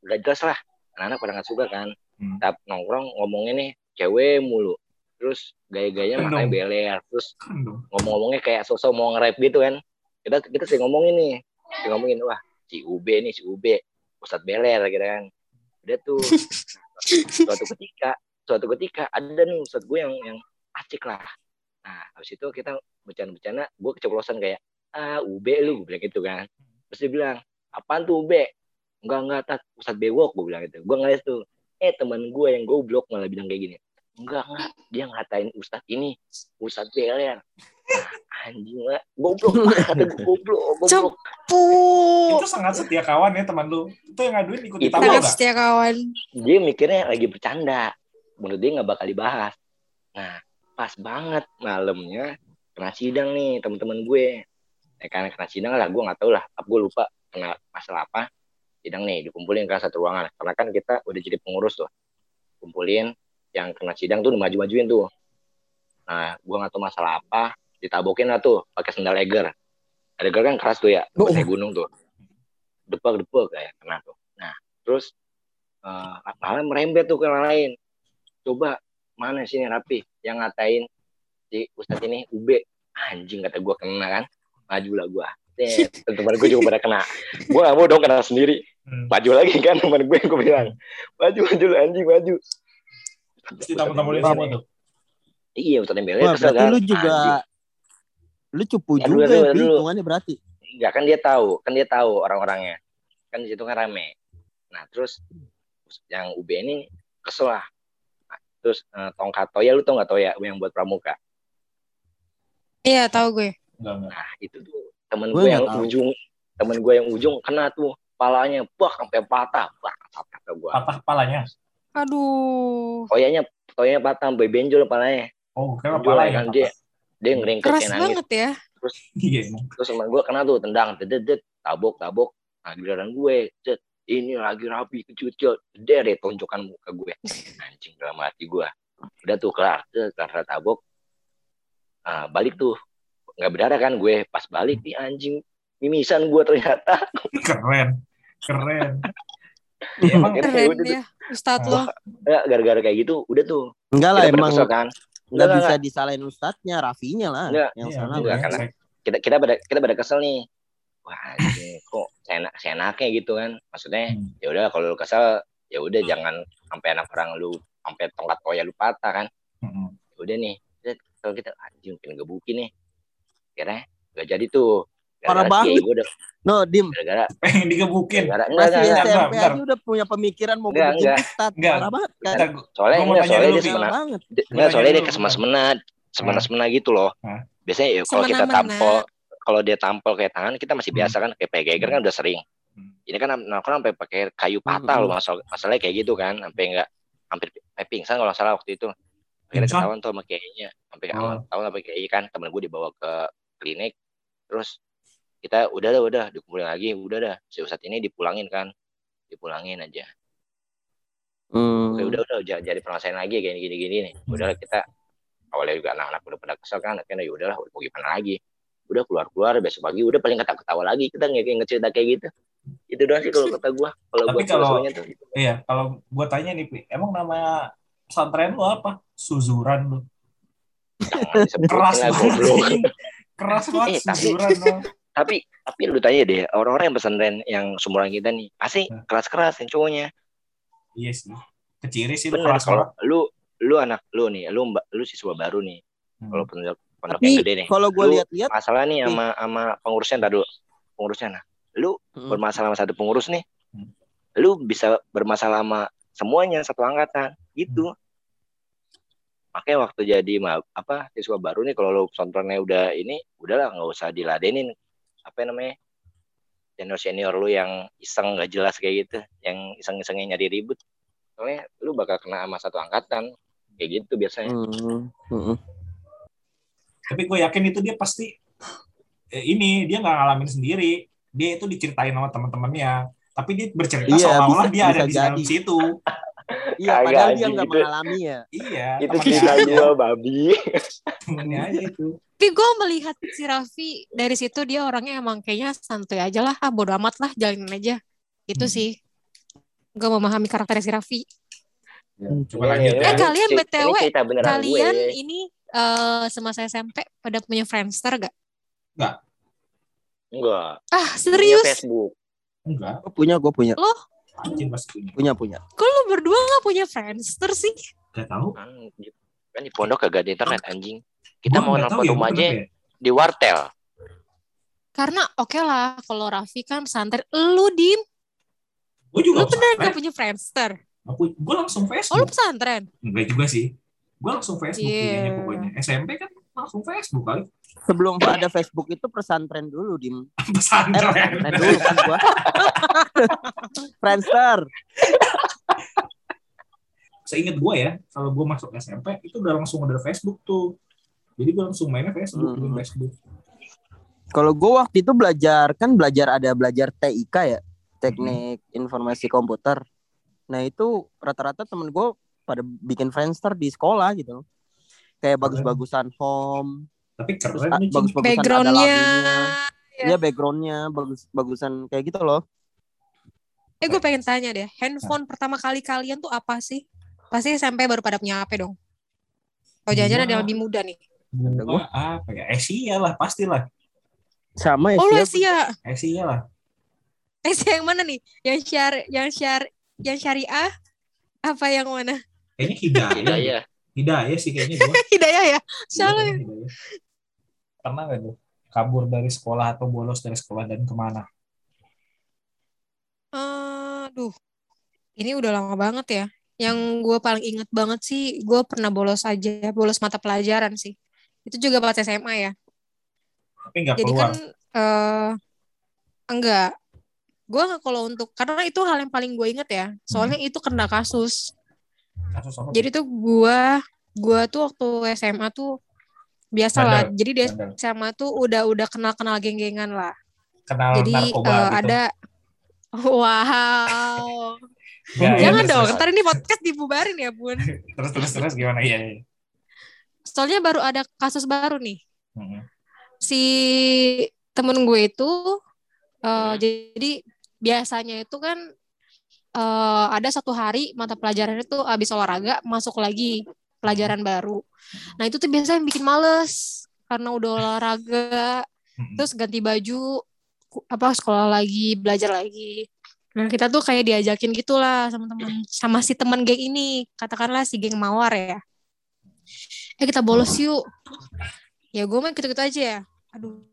gak jelas lah. Anak-anak pada nggak suka kan. Hmm. Tap nongkrong ngomongnya nih cewek mulu. Terus gaya-gayanya Kan makanya beler. Terus ngomong-ngomongnya kayak sosok mau nge-rap gitu kan. Kita kita sering ngomongin nih. Sering ngomongin wah si UB nih si UB Ustadz beler gitu kan. Udah tuh suatu ketika suatu ketika ada nih Ustadz gue yang yang asik lah. Nah, habis itu kita bercanda-bercanda, gue keceplosan kayak, ah UB lu, gue bilang gitu kan. Terus dia bilang, apaan tuh UB? Enggak, enggak, tat, Ustadz bewok, gue bilang gitu. Gue ngeliat tuh, eh teman gue yang goblok malah bilang kayak gini. Enggak, enggak, dia ngatain Ustadz ini, Ustadz beler. Nah, anjing lah, goblok, kata gue goblok, goblok. Puh. Itu sangat setia kawan ya teman lu. Itu yang ngaduin ikut Itu Sangat nggak? setia kawan. Dia mikirnya lagi bercanda. Menurut dia nggak bakal dibahas. Nah, pas banget malamnya kena sidang nih teman-teman gue. Ya karena kena sidang lah, gue nggak tahu lah. Gue lupa kena masalah apa. Sidang nih dikumpulin ke satu ruangan. Karena kan kita udah jadi pengurus tuh. Kumpulin yang kena sidang tuh dimaju-majuin tuh. Nah, gue nggak tahu masalah apa. Ditabokin lah tuh pakai sendal eger. Eger kan keras tuh ya, Oh. gunung tuh. Depek-depek kayak kena tuh. Nah, terus malah merembet tuh ke yang lain. Coba mana sini rapi yang ngatain si Ustadz ini UB anjing kata gue kena kan maju lah gue teman gue juga pada kena. Gue gak mau dong kena sendiri. Hmm. maju lagi kan teman gue gue bilang. Maju maju anjing maju. Terus ditampol-tampolin semua tuh. iya Embele wah berarti kan lu juga Anjing. lu cupu Ya, dulu, juga dulu, ya dulu. hitungannya berarti. Enggak kan dia tahu kan dia tahu orang-orangnya. Kan di situ kan rame. Nah terus yang UB ini kesel lah. Nah, terus eh, tongkat toya lu tau nggak toya yang buat pramuka? Iya tahu gue. Enggak, enggak. Nah itu tuh temen Gue yang tahu. ujung, temen gue yang ujung kena tuh palanya, bah sampai patah, bah kata gue. Patah kepalanya. Aduh. Toyanya, toyanya patah sampai benjol palanya. Oh, kira Benjol kepala kan dia, patah. dia ngeringkes Keras kayak nangis. banget ya. Iya, emang. Terus temen gue kena tuh tendang, dedet, dedet, tabok, tabok. Nah giliran gue, cet, ini lagi rapi kecut-cut, deh tonjokan muka gue. Anjing dalam hati gue. Udah tuh kelar, kelar tabok. Nah, balik tuh, nggak berdarah kan gue. Pas balik nih anjing, mimisan gue ternyata. Keren. Keren. Ya, emang Keren. Udah ya. Lo. Ya, gara-gara kayak gitu, udah tuh. enggak lah emang kesel kan. nggak Enggak, bisa enggak. disalahin ustadznya Rafinya lah Enggak. yang iya, salah enggak, lah. karena- kita kita pada kita pada kesel nih wah anjing kok seenak seenaknya gitu kan maksudnya Hmm. ya udah kalau lu kesel ya udah jangan sampai anak orang lu sampai tongkat toya lu patah kan Mm-mm. Ya udah nih kalau kita anjing pengen gebukin nih kira nggak jadi tuh Parah banget. gua udah No, Dim. gara-gara pengen digebukin gara enggak Masih enggak, enggak. SMP bentar. aja udah punya pemikiran mau Enggak, bikin enggak. ustad. Enggak. Parah banget kan. Soalnya Gua enggak soalnya dia semena enggak soalnya dia kesemena-semena semena-semena gitu loh Hah? biasanya ya kalau kita tampol kalau dia tampol kayak tangan kita masih Hmm. biasa kan kayak Pak Geiger kan udah sering Hmm. ini kan nongkrong sampai pakai kayu patah Hmm. loh masalah masalahnya kayak gitu kan sampai enggak hampir eh, pingsan kalau nggak salah waktu itu akhirnya ketahuan tuh sama kiainya sampai Oh. sama tahu sampai kiai kan temen gue dibawa ke klinik terus kita udah dah udah dikumpulin lagi udah dah. Si ustadz ini dipulangin kan dipulangin aja. Hmm. Oke, udah udah jangan jadi permasalahan lagi kayak gini gini nih udah kita awalnya juga anak-anak udah pada kesel kan akhirnya ya udahlah mau gimana lagi? Udah keluar keluar besok pagi udah paling ketawa ketawa lagi kita nggak kayak cerita kayak gitu. Itu doang sih kalau kata gua kalau Tapi gua kalau- tuh. iya kalau gua tanya nih Pi, emang nama pesantren lu apa? Suzuran lu. Keras banget. keras banget Eh, tapi- tapi tapi lu tanya deh orang-orang yang pesantren yang seumuran kita nih pasti Nah. keras-keras yang cowoknya iya sih keciri sih lu bener keras kalau lu lu anak lu nih lu mbak lu siswa baru nih Hmm. kalau pondok pondok Tapi yang gede nih kalau gue lihat-lihat, masalah nih sama sama pengurusnya ntar dulu pengurusnya nah lu Hmm. bermasalah sama satu pengurus nih Hmm. lu bisa bermasalah sama semuanya satu angkatan gitu makanya waktu jadi ma- apa siswa baru nih kalau lu pesantrennya udah ini udahlah nggak usah diladenin. Apa namanya? Senior senior lu yang iseng nggak jelas kayak gitu yang iseng isengnya nyari ribut. Soalnya lu bakal kena sama satu angkatan kayak gitu biasanya. Hmm. Hmm. tapi gue yakin itu dia pasti eh, ini dia nggak ngalamin sendiri. Dia itu diceritain sama teman-temannya. Tapi dia bercerita Iya, seolah-olah bisa- dia ada bisa di dalam situ Iya, Kagak, padahal dia nggak itu- mengalami ya. iya itu cerita aja gua babi temennya aja itu Tapi gue melihat si Raffi dari situ dia orangnya emang kayaknya santuy aja lah, ah bodo amat lah, jalanin aja. Itu Hmm. sih. Gue memahami karakter si Raffi. coba Ini- lanjut ya Eh, kalian BTW, Kalian gue. ini eh semasa SMP pada punya Friendster gak? enggak Ah Punya serius? Facebook enggak Gue punya, gue punya, anjing pasti punya punya, punya. Kok lu berdua gak punya Friendster sih? gak tahu kan di, kan di pondok kagak ada internet anjing kita Gua mau nggak nelfon ya, rumah aja ya? di wartel Karena oke lah kalau Raffi kan pesantren. Lu Dim, gue juga lu bener pesantren. gak punya Friendster? aku gue langsung Oh lu Facebook pesantren? enggak juga sih gue langsung Facebook Iya. punyanya pokoknya SMP kan langsung Facebook kali Sebelum ada Facebook itu pesantren dulu, Dim. Eh, pesantren pesantren dulu kan gua. Friendster. seingat gue ya kalau gue masuk SMP itu udah langsung ada Facebook tuh jadi gue langsung mainnya Facebook Hmm. Facebook Kalau gue waktu itu belajar, kan belajar ada belajar TIK ya, teknik informasi komputer. Nah itu rata-rata temen gue pada bikin Friendster di sekolah gitu. Kayak bagus-bagusan home, tapi keren ah, bagus-bagusan ada Backgroundnya. ya. Iya backgroundnya bagus-bagusan kayak gitu loh. Eh gue pengen tanya deh, handphone pertama kali kalian tuh apa sih? Pasti SMP baru pada punya HP dong. Oh jangan-jangan ada yang lebih muda nih. Ada Gua apa ya Asia lah pastilah Sama ya. Oh. Asia. Asia lah Asia yang mana nih? Yang syar yang syar yang syariah apa yang mana? kayaknya hidayah hidayah hidayah sih kayaknya gue Hidayah ya? Salah ya? pernah gak tuh kabur dari sekolah atau bolos dari sekolah dan ke mana Aduh, ini udah lama banget ya. Yang gue paling inget banget sih, gue pernah bolos aja, bolos mata pelajaran sih. Itu juga pas SMA ya. tapi nggak Jadi keluar kan eh enggak. Gue kalau untuk karena itu hal yang paling gue inget ya. Soalnya itu kena kasus. Kasus apa Jadi tuh gue gue tuh waktu SMA tuh biasa lah. Jadi di bandel. SMA tuh udah udah kenal kenal geng-gengan lah. kenal Jadi narkoba eh, gitu ada Wow. Ya, Jangan terus, dong, terus. ntar ini podcast dibubarin ya bun. terus terus terus gimana ya, ya. Soalnya baru ada kasus baru nih. Mm-mm. Si temen gue itu, eh, Hmm. jadi biasanya itu kan eh, ada satu hari mata pelajaran itu habis olahraga masuk lagi pelajaran baru. Nah itu tuh biasanya yang bikin males karena udah olahraga, terus ganti baju, apa sekolah lagi, belajar lagi. Nah kita tuh kayak diajakin gitulah sama teman sama si teman geng ini, katakanlah si geng mawar ya. Eh kita bolos yuk. Ya gue main gitu-gitu aja ya. Aduh,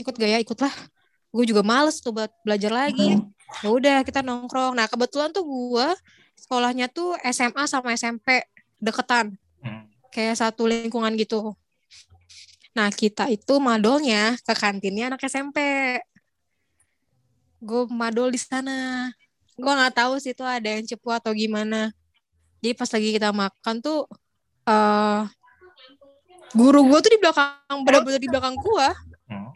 ikut gaya ikutlah gue juga males tuh buat belajar lagi ya udah kita nongkrong. Nah kebetulan tuh gue sekolahnya tuh SMA sama SMP deketan. Hmm. kayak satu lingkungan gitu. Nah kita itu madolnya ke kantinnya anak SMP gue madol di sana. Gue nggak tahu sih itu ada yang cepu atau gimana. Jadi pas lagi kita makan tuh eh guru gue tuh di belakang bener-bener di belakang gue Hmm.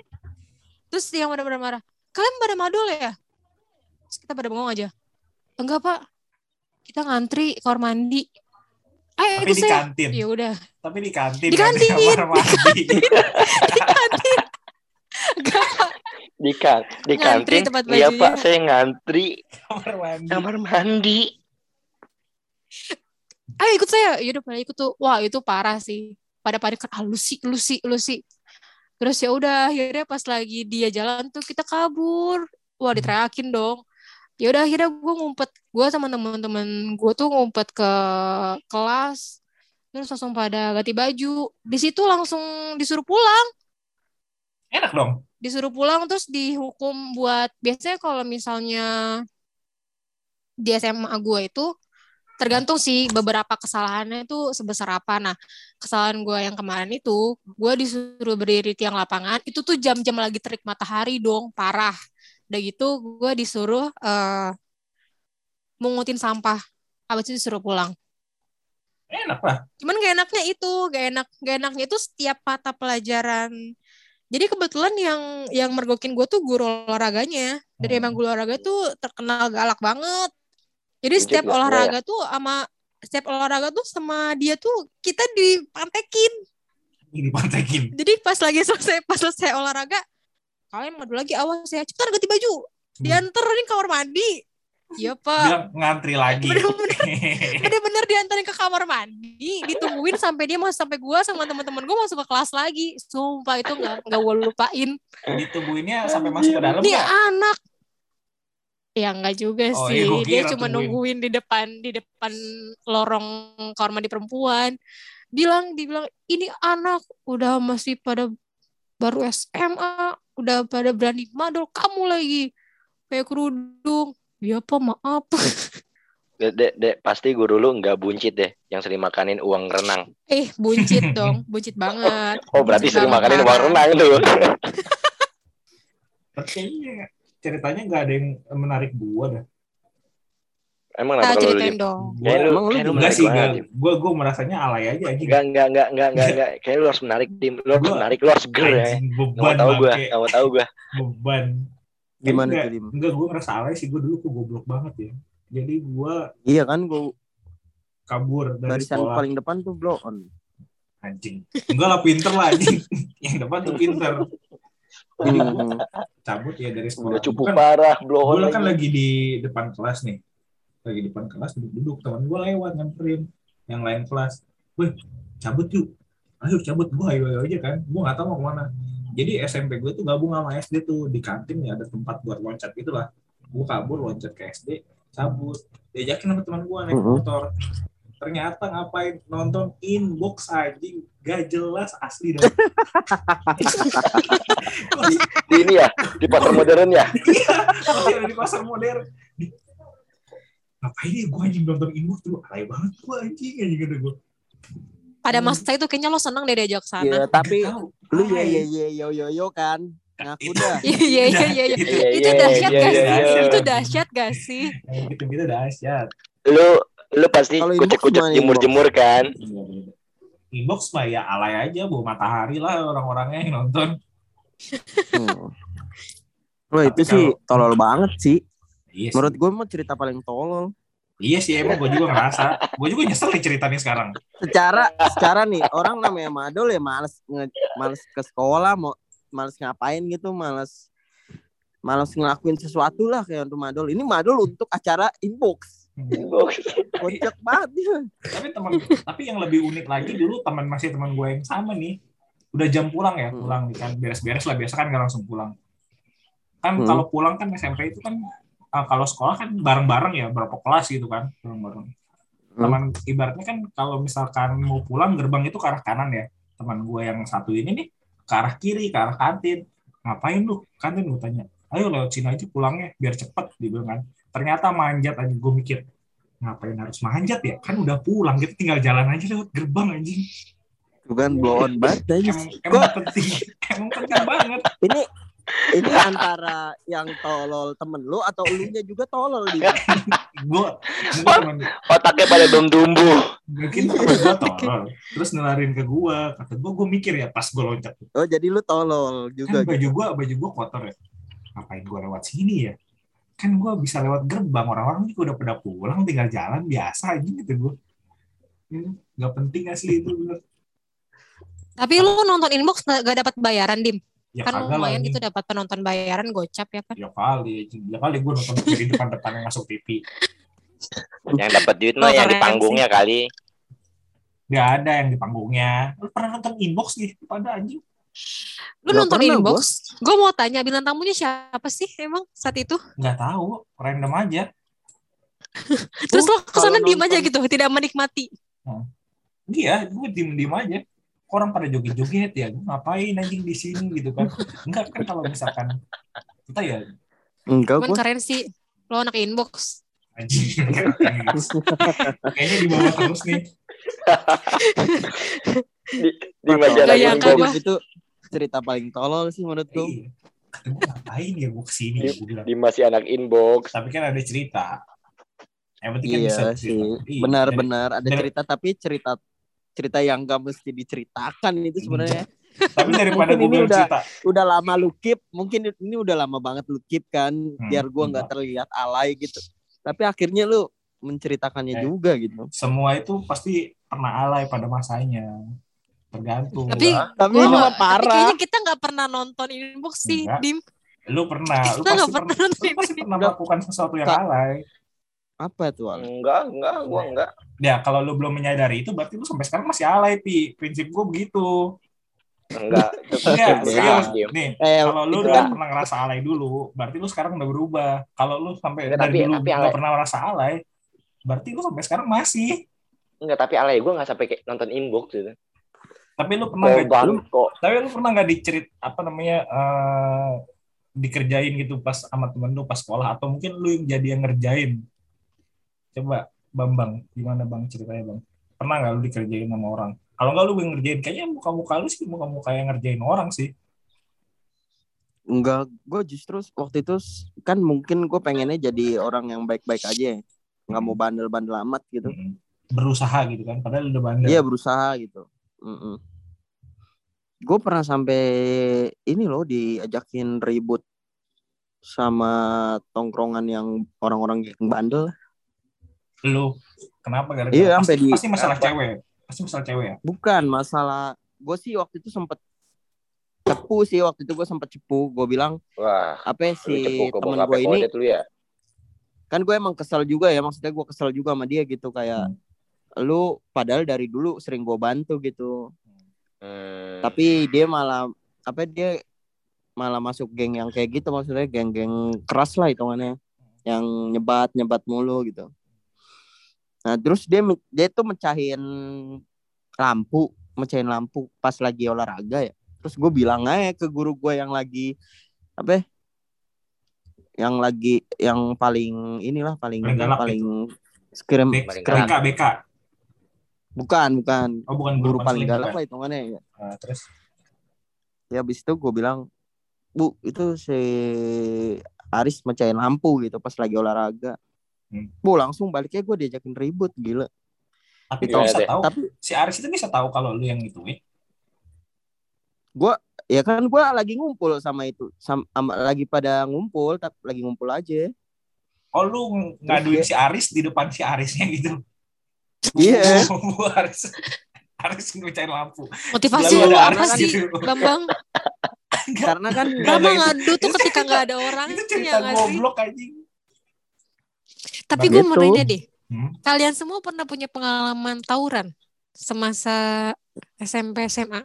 terus yang bener-bener marah kalian pada madol ya terus kita pada bengong aja. Enggak pak. Kita ngantri kamar mandi. Ayo Tapi ikut di saya kantin. ya udah. Tapi di kantin. Di kan, kantin, kamar mandi. di kantin. Enggak di kan di Ngantri kantin. tempat iya bajunya. pak saya ngantri. Kamar mandi. kamar mandi. Ayo ikut saya. Ya udah pada ikut tuh. Wah itu parah sih. Pada pada kan ah, lu sih lu sih lu sih. Terus ya udah akhirnya pas lagi dia jalan tuh kita kabur. Wah diteriakin dong ya udah akhirnya gue ngumpet gue sama teman-teman gue tuh ngumpet ke kelas terus langsung pada ganti baju di situ langsung disuruh pulang Enak dong. disuruh pulang terus dihukum buat biasanya kalau misalnya di SMA gue itu tergantung sih beberapa kesalahannya itu sebesar apa. Nah, kesalahan gue yang kemarin itu, gue disuruh berdiri tiang lapangan, itu tuh jam-jam lagi terik matahari dong, parah. Udah gitu, gue disuruh eh mungutin sampah. Abis itu disuruh pulang. Enak lah. Cuman gak enaknya itu, gak enak, gak enaknya itu setiap mata pelajaran. Jadi kebetulan yang yang mergokin gue tuh guru olahraganya. Dari Hmm. emang guru olahraga tuh terkenal galak banget. Jadi setiap nggak? olahraga tuh sama setiap olahraga tuh sama dia tuh kita dipantekin. Ini pantekin. Jadi pas lagi selesai pas selesai olahraga, kalian madu lagi awas ya. Cepetan ganti baju. Dianterin kamar mandi. Iya pak. Bilang ngantri lagi. Bener-bener. Bener-bener diantarin ke kamar mandi, ditungguin sampai dia masuk sampai gua sama teman-teman gua masuk ke kelas lagi. Sumpah itu nggak nggak gua lupain. Ditungguinnya sampai masuk ke dalam Nih nggak? anak. Ya nggak juga Oh, sih. iya, dia cuma tungguin. nungguin di depan di depan lorong kamar mandi perempuan. Bilang dibilang ini anak udah masih pada baru SMA, udah pada berani madol kamu lagi kayak kerudung. Ya apa maaf. Dek, dek, pasti guru lu nggak buncit deh, yang sering makanin uang renang. Eh, buncit dong, buncit banget. Oh, berarti Buncit sering makanin uang renang tuh. Tapi ceritanya nggak ada yang menarik gua dah. Emang Nah, kenapa kalau lu ceritain dong. Kayak lu, Emang lu kayak lu Enggak menarik sih, enggak. Gua gua merasanya alay aja anjing. Enggak, enggak, enggak, enggak, enggak, enggak. Kayak lu harus menarik, Dim. Lu harus Gua- menarik, lu harus ger ya. Beban tahu gua, bangke. nggak mau tahu gua. beban. Gimana enggak, tuh, Dim? Enggak, gue ngerasa alay sih. Gue dulu kok goblok banget ya. Jadi gue Iya kan gue kabur dari barisan sekolah. paling depan tuh blow on. Anjing. Enggak lah, pinter lah anjing. Yang depan tuh pinter. Jadi gue Hmm. cabut ya dari sekolah. Udah cukup Bukan, parah, blow on gue kan lagi di depan kelas nih. Lagi di depan kelas duduk-duduk. Teman gue lewat nyamperin. Yang lain kelas. Wih, cabut yuk. Ayo cabut. Gue ayo, ayo aja kan. Gue gak tahu mau ke mana. Jadi SMP gue tuh gabung sama SD tuh. Di kantin ya ada tempat buat loncat gitu lah. Gue kabur loncat ke SD. Cabut. Diajakin sama teman gue naik motor. Ternyata ngapain nonton inbox anjing gak jelas asli dah. Di, di ini ya, di pasar modern ya. Ada di pasar modern. Ngapain ya gue anjing nonton inbox tuh alay banget gue anjing anjing kata gue. Pada masa itu kayaknya lo seneng deh diajak sana. Iya, tapi Tahu. lu ya ya ya yo yo yo kan. Ngaku dah. Iya iya iya iya. iya. Iya, Itu iya, dahsyat iya, gak iya, sih? iya. Itu dahsyat gak sih? Yang gitu-gitu dahsyat. Lu lu pasti kucek-kucek jemur-jemur kan. Inbox mah ya alay aja, bawa matahari lah orang-orangnya yang nonton. Hmm. Wah itu sih tolol banget sih. Iya sih. Menurut gue mah cerita paling tolol. Iya sih emang gue juga ngerasa. Gue juga nyesel nih ceritanya sekarang. Secara secara nih orang namanya madol ya males nge, males ke sekolah mau males ngapain gitu males males ngelakuin sesuatu lah kayak untuk madol. Ini madol untuk acara inbox. Kocak banget ya. tapi teman tapi yang lebih unik lagi dulu teman masih teman gue yang sama nih udah jam pulang ya Hmm. pulang nih kan beres-beres lah biasa kan nggak langsung pulang kan Hmm. kalau pulang kan SMP itu kan ah, kalau sekolah kan bareng-bareng ya berapa kelas gitu kan bareng-bareng. Hmm. teman ibaratnya kan kalau misalkan mau pulang gerbang itu ke arah kanan ya. Teman gue yang satu ini nih ke arah kiri ke arah kantin. Ngapain lu? Kan gue tanya. Ayo lewat sini aja pulangnya biar cepet dia bilang kan. Ternyata manjat aja gue mikir ngapain harus manjat ya? Kan udah pulang kita tinggal jalan aja lewat gerbang anjing. Bukan blow on banget emang, emang penting emang penting banget. Ini ini antara yang tolol temen lu atau elunya juga tolol di. gue Otaknya pada belum tumbuh. mungkin temen gue tolol. Terus nelarin ke gue kata gue gue mikir ya pas gue loncat. Oh jadi lu tolol juga. kan baju gue baju gue kotor ya. Ngapain gue lewat sini ya? Kan gue bisa lewat gerbang. Orang-orang juga udah pada pulang tinggal jalan biasa aja gitu gue nggak penting asli itu bener. Tapi lu nonton inbox nggak dapat bayaran, Dim. Ya Kan lumayan ini. itu dapat penonton bayaran gocap ya kan. ya kali ya kali gue nonton dari depan-depan yang masuk TV Yang dapat duit mah yang di panggungnya kali. nggak ada yang di panggungnya lu pernah nonton inbox nih pada anjing Lu Nggak nonton pernah inbox? Gue mau tanya bintang tamunya siapa sih emang saat itu? nggak tahu random aja Terus lo ke sana diem aja gitu, tidak menikmati. iya gue diem diem aja orang pada joget-joget ya gue ngapain anjing di sini gitu kan enggak kan kalau misalkan kita ya Enggak gua. keren sih. Lo anak inbox. anjing kayaknya di bawah terus nih Di majalah Gak nyangka inbox. gua. itu cerita paling tolol sih menurut gua. Iya. Gue ngapain ya gue ke sini gue bilang Di masih anak inbox. tapi kan ada cerita yang penting kan Iya bisa sih. cerita. Iya, Benar-benar ada cerita tapi cerita cerita yang gak mesti diceritakan itu sebenarnya. tapi daripada gue cerita Udah lama lu keep, mungkin ini udah lama banget lu keep kan Hmm, biar gua nggak terlihat alay gitu. Tapi akhirnya lu menceritakannya Eh. juga gitu. semua itu pasti pernah alay pada masanya tergantung Tapi Tapi gua mah tapi parah. kayaknya kita nggak pernah nonton inbox sih. Dim. lu pernah lu Kita pasti nggak pernah, pernah lu nonton pasti pernah melakukan sesuatu yang alay Apa tuh? Al? Enggak, enggak, gua enggak. ya kalau lu belum menyadari itu berarti lu sampai sekarang masih alay pi prinsip gue begitu Enggak. Enggak pasti serius nih Eh, kalau lu udah kan pernah ngerasa alay dulu berarti lu sekarang udah berubah kalau lu sampai Enggak, dari tapi- dulu tapi nggak alay. pernah ngerasa alay berarti lu sampai sekarang masih Enggak, tapi alay gua enggak sampai kayak nonton inbox gitu. tapi lu pernah nggak lu, tapi lu pernah nggak dicerit apa namanya eh, dikerjain gitu pas sama temen lu pas sekolah atau mungkin lu yang jadi yang ngerjain coba Bambang gimana bang ceritanya bang pernah nggak lu dikerjain sama orang kalau nggak lu yang ngerjain kayaknya muka-muka lu sih muka-muka yang ngerjain orang sih enggak, gue justru waktu itu kan mungkin gue pengennya jadi orang yang baik-baik aja, ya. nggak mau bandel-bandel amat gitu. Mm-mm. berusaha gitu kan padahal udah bandel Iya berusaha gitu. Gue pernah sampai ini loh diajakin ribut sama tongkrongan yang orang-orang yang bandel. Lu kenapa gara-gara Iya, pasti, sampai di- pasti masalah apa? cewek pasti masalah cewek ya Bukan masalah. Gue sih waktu itu sempet cepu sih waktu itu gue sempet cepu. Gue bilang Wah, apa ya, si temen gue ini ya. kan gue emang kesel juga ya maksudnya gue kesel juga sama dia gitu kayak lu padahal dari dulu sering gue bantu gitu Hmm. tapi dia malah apa dia malah masuk geng yang kayak gitu maksudnya geng-geng keras lah hitungannya yang nyebat nyebat mulu gitu nah terus dia dia tuh mecahin lampu mecahin lampu pas lagi olahraga ya. Terus gue bilang aja ke guru gue yang lagi apa ya, yang lagi yang paling inilah paling Paling paling skrim B- skrim BK BK. Bukan bukan. Oh bukan guru konseling, paling galak lah hitungannya ya. Nah, terus? Ya habis itu gue bilang bu itu si Aris mecahin lampu gitu pas lagi olahraga. Bu langsung baliknya gue diajakin ribut gila. Tapi Gimana dia bisa tahu. Tapi si Aris itu bisa tahu kalau lu yang gituin ya kan gue lagi ngumpul sama itu sama, sama- lagi pada ngumpul tapi lagi ngumpul aja. Oh lu ngaduin dia- si Aris di depan si Arisnya gitu? Iya. Bu Aris Aris ngecain lampu. Motivasi lu apa Aris sih, gitu. Bambang? karena kan itu- ngadu tuh ketika nggak ada orang? itu cerita nggak sih? goblok anjing Tapi gue mau Gitu. nanya deh, Hmm. kalian semua pernah punya pengalaman tauran semasa SMP SMA?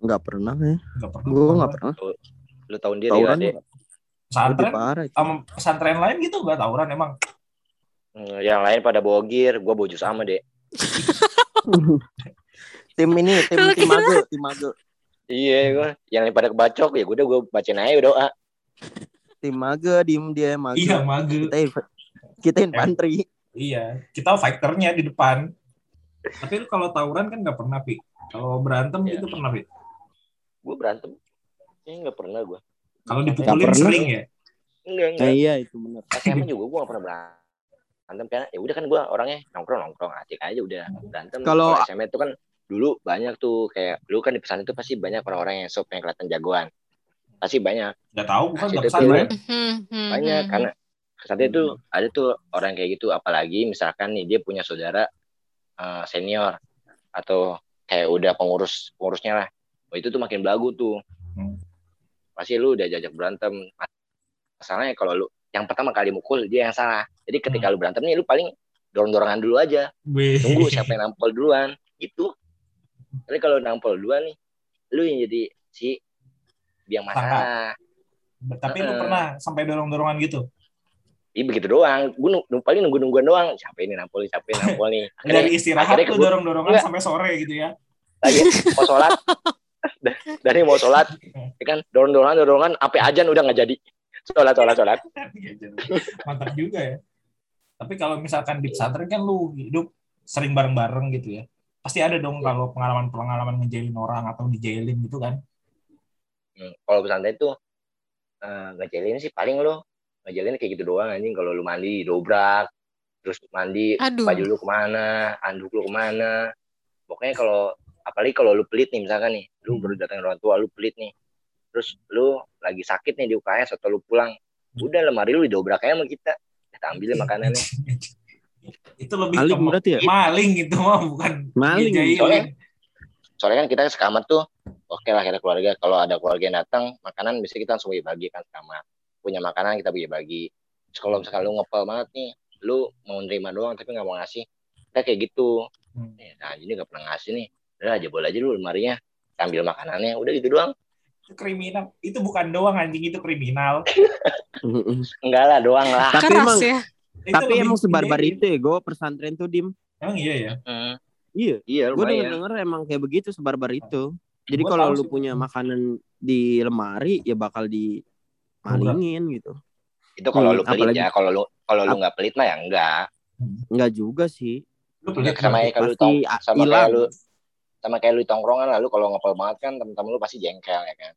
nggak pernah ya Nggak pernah gue nggak pernah Lu tahun diri tawuran lebih pesantren sama pesantren lain gitu nggak tawuran emang Hmm, Yang lain pada bogir, gua bojo sama deh. tim ini tim Lu tim mago tim mago Iya, gua yang pada kebacok ya udah gue bacain aja doa. Tim mage diem dia mage. Iya, mage. Kita kita infanteri. Iya, kita fighternya di depan. Tapi lu kalau tawuran kan nggak pernah, Pi. Kalau berantem Iya. itu pernah, Pi. Gue berantem. Kayaknya nggak pernah gue. Kalau Nggak dipukulin sering ya. Enggak, Nah, enggak. iya itu benar. SMA juga gue gak pernah berantem karena ya udah kan gue orangnya nongkrong nongkrong asik aja udah berantem Kalau- SMA itu kan dulu banyak tuh kayak dulu kan di pesan itu pasti banyak orang-orang yang sok yang kelihatan jagoan pasti banyak Nggak tahu, bukan Nah, nggak situ pesantren. Tuh Hmm, itu ada tuh orang kayak gitu apalagi misalkan nih dia punya saudara eh, senior atau kayak udah pengurus pengurusnya lah Wah, itu tuh makin belagu tuh Hmm. pasti lu udah jajak berantem masalahnya kalau lu yang pertama kali mukul dia yang salah jadi ketika Hmm. lu berantem nih lu paling dorong dorongan dulu aja Wih. tunggu siapa yang nampol duluan itu tapi kalau nampol duluan nih lu yang jadi si biang masalah Tapi lu Heeh. pernah sampai dorong-dorongan gitu? Iya begitu doang. Gue nunggu, paling nunggu nungguan doang. Siapa ini nampol nih, siapa ini nampol nih. Dari istirahat akhirnya lu keburu- dorong-dorongan Enggak. sampai sore gitu ya? lagi mau sholat. Dari mau sholat, ya kan dorong dorongan dorongan, sampai ajan udah nggak jadi. Sholat sholat sholat. Mantap juga ya. Tapi kalau misalkan di pesantren kan lu hidup sering bareng-bareng gitu ya. Pasti ada dong kalau pengalaman-pengalaman ngejailin orang atau dijailin gitu kan. Hmm, Kalau pesantren itu eh, ngejelin sih paling lo ngejelin kayak gitu doang anjing. Kalau lu mandi dobrak, terus mandi Aduh. baju lu ke mana, anduk lu ke mana. Pokoknya kalau apalagi kalau lu pelit nih misalkan nih, lu Hmm. baru datang orang tua lu pelit nih, terus lu lagi sakit nih di UKS atau lu pulang, udah lemari lu didobrak aja sama kita, kita ambilin makanannya. itu lebih Maling ke berarti ya? maling gitu mah bukan Maling. Soalnya- Soalnya kan kita sekamar tuh, oke lah kita keluarga. Kalau ada keluarga yang datang, makanan bisa kita langsung bagi-bagi kan sekamar. Punya makanan kita bagi-bagi. Terus kalau misalkan lu ngepel banget nih, lu mau nerima doang tapi nggak mau ngasih, kita kayak gitu. Hmm. Eh, Nah, ini nggak pernah ngasih nih. Udah aja boleh aja dulu lemarinya, ambil makanannya, udah gitu doang. Itu kriminal. Itu bukan doang anjing itu kriminal. Enggak lah, doang lah. Tapi Keras emang ya. Tapi emang sebarbar itu ya gue pesantren tuh dim. Emang iya ya. Hmm, Iya. iya, Gue denger denger emang kayak begitu sebarbar itu. Jadi kalau lu punya makanan di lemari ya bakal dimalingin gitu. Itu kalau Hmm, lu pelit apalagi- ya. Kalau lu kalau lu nggak pelit mah ya enggak. Enggak juga sih. Lu pelit Sama berarti. kayak lu tong, sama kayak lu sama kayak lu tongkrongan lalu kalau ngepel banget kan temen-temen lu pasti jengkel ya kan.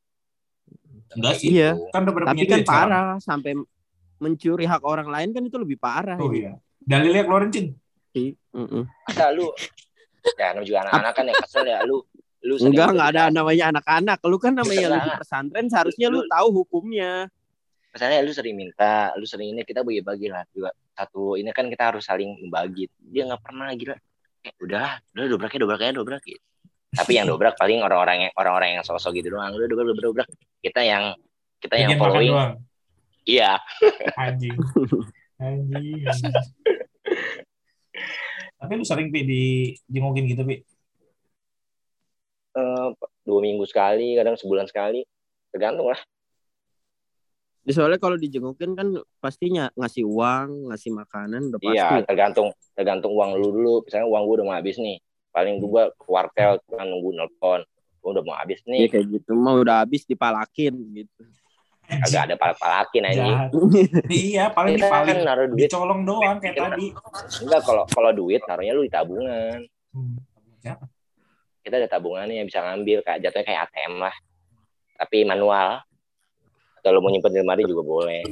Enggak sih. Iya. Kan udah Tapi kan parah sampai mencuri hak orang lain kan itu lebih parah. Oh ini. iya. Dalilnya keluarin Cin. Sih. Mm-mm. Masa lu ya juga anak-anak kan ya kesel ya lu lu Enggak, enggak ada namanya anak-anak. Lu kan namanya lu di pesantren seharusnya lu Lu- tahu hukumnya. misalnya lu sering minta lu sering ini kita bagi-bagi lah juga satu ini kan kita harus saling membagi dia nggak pernah gila eh, udah udah dobraknya dobraknya dobrak gitu tapi yang dobrak paling orang-orang yang orang-orang yang sosok gitu doang udah dobrak dobrak dobrak kita yang kita yang makan following doang. iya Anjing. Anjing. anjing. Tapi lu sering Pi di jengukin gitu Pi. Eh, dua minggu sekali kadang sebulan sekali tergantung lah Ya, soalnya kalau dijengukin kan pastinya ngasih uang, ngasih makanan udah pasti. iya tergantung tergantung uang lu dulu misalnya uang gua udah mau habis nih paling gua ke wartel kan nunggu nelpon gua udah mau habis Iya nih kayak gitu. Mau udah habis dipalakin gitu. agak ada palak-palakin anjing Jahat. iya, paling kita dipaling. kan naruh duit Dicolong doang kayak Kita- tadi. enggak kalau kalau duit taruhnya lu di tabungan Hmm. Kita ada tabungannya yang bisa ngambil kayak jatuhnya kayak ATM lah tapi manual atau lo mau nyimpen di lemari juga boleh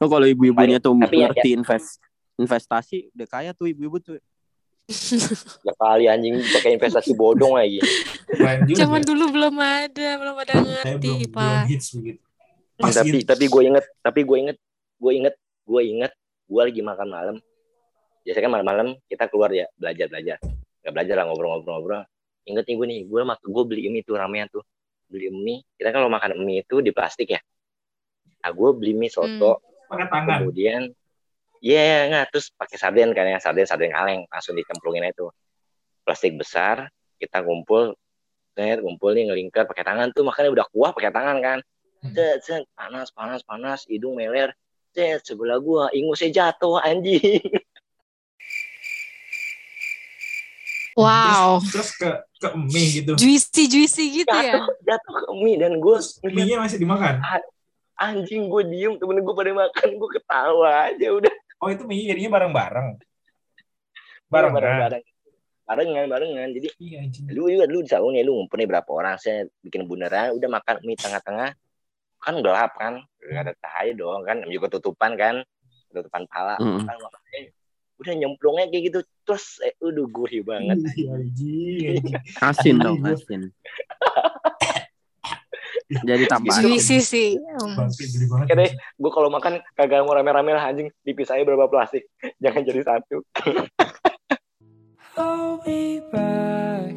Oh kalau ibu-ibunya tuh tapi ya- ngerti invest investasi udah kaya tuh ibu-ibu tuh. ya kali anjing pakai investasi bodong lagi. Zaman dulu belum ada, belum ada ngerti, belum, belum Pak. hits begitu. Pas tapi tapi gue inget tapi gue inget gue inget gue inget gue lagi makan malam biasanya kan malam-malam kita keluar ya belajar belajar nggak belajar lah ngobrol-ngobrol-ngobrol inget nih gue nih gue mak gue beli mie tuh ramean tuh. Beli mie kita kan kalau makan mie itu di plastik ya. Nah gue beli mie soto pakai tangan. kemudian Iya, nggak terus pakai sarden kan ya, sarden sarden kaleng langsung dicemplungin itu plastik besar, kita kumpul, net kumpul nih ngelingkar pakai tangan tuh makanya udah kuah pakai tangan kan, set, panas panas panas, hidung meler, set, sebelah gua ingusnya jatuh anjing, Wow. Terus, terus ke ke mie gitu. Juicy juicy gitu ya. jatuh jatuh ke mie dan gue mie-nya masih dimakan. anjing gue diem temen gue pada makan gue ketawa aja udah Oh itu mie jadinya bareng-bareng. bareng Bareng bareng barengan barengan jadi Iya anjing. lu juga lu di nih lu ngumpulin berapa orang saya bikin bundaran udah makan mie tengah-tengah kan gelap kan gak ada cahaya dong kan juga tutupan kan tutupan pala Mm. kan udah nyemplungnya kayak gitu terus eh, udah gurih banget. Asin dong, asin. Jadi tambah sih. Oke deh, gue kalau makan kagak mau rame-rame lah anjing dipisahin berapa plastik jangan jadi satu I'll be back.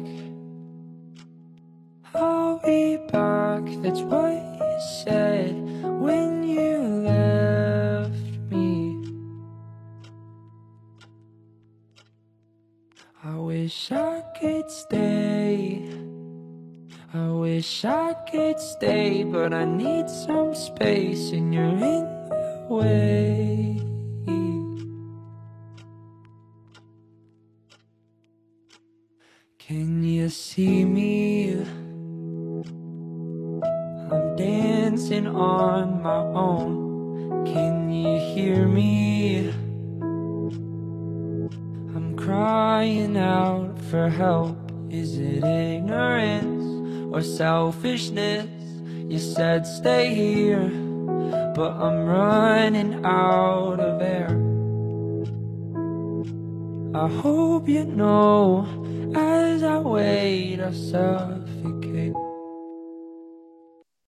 I'll be back. That's what you said when you left wish I could stay. I wish I could stay, but I need some space, and you're in the way. Can you see me? I'm dancing on my own. Can you hear me? Crying out for help. Is it ignorance or selfishness? You said stay here, but I'm running out of air. I hope you know as I wait, I suck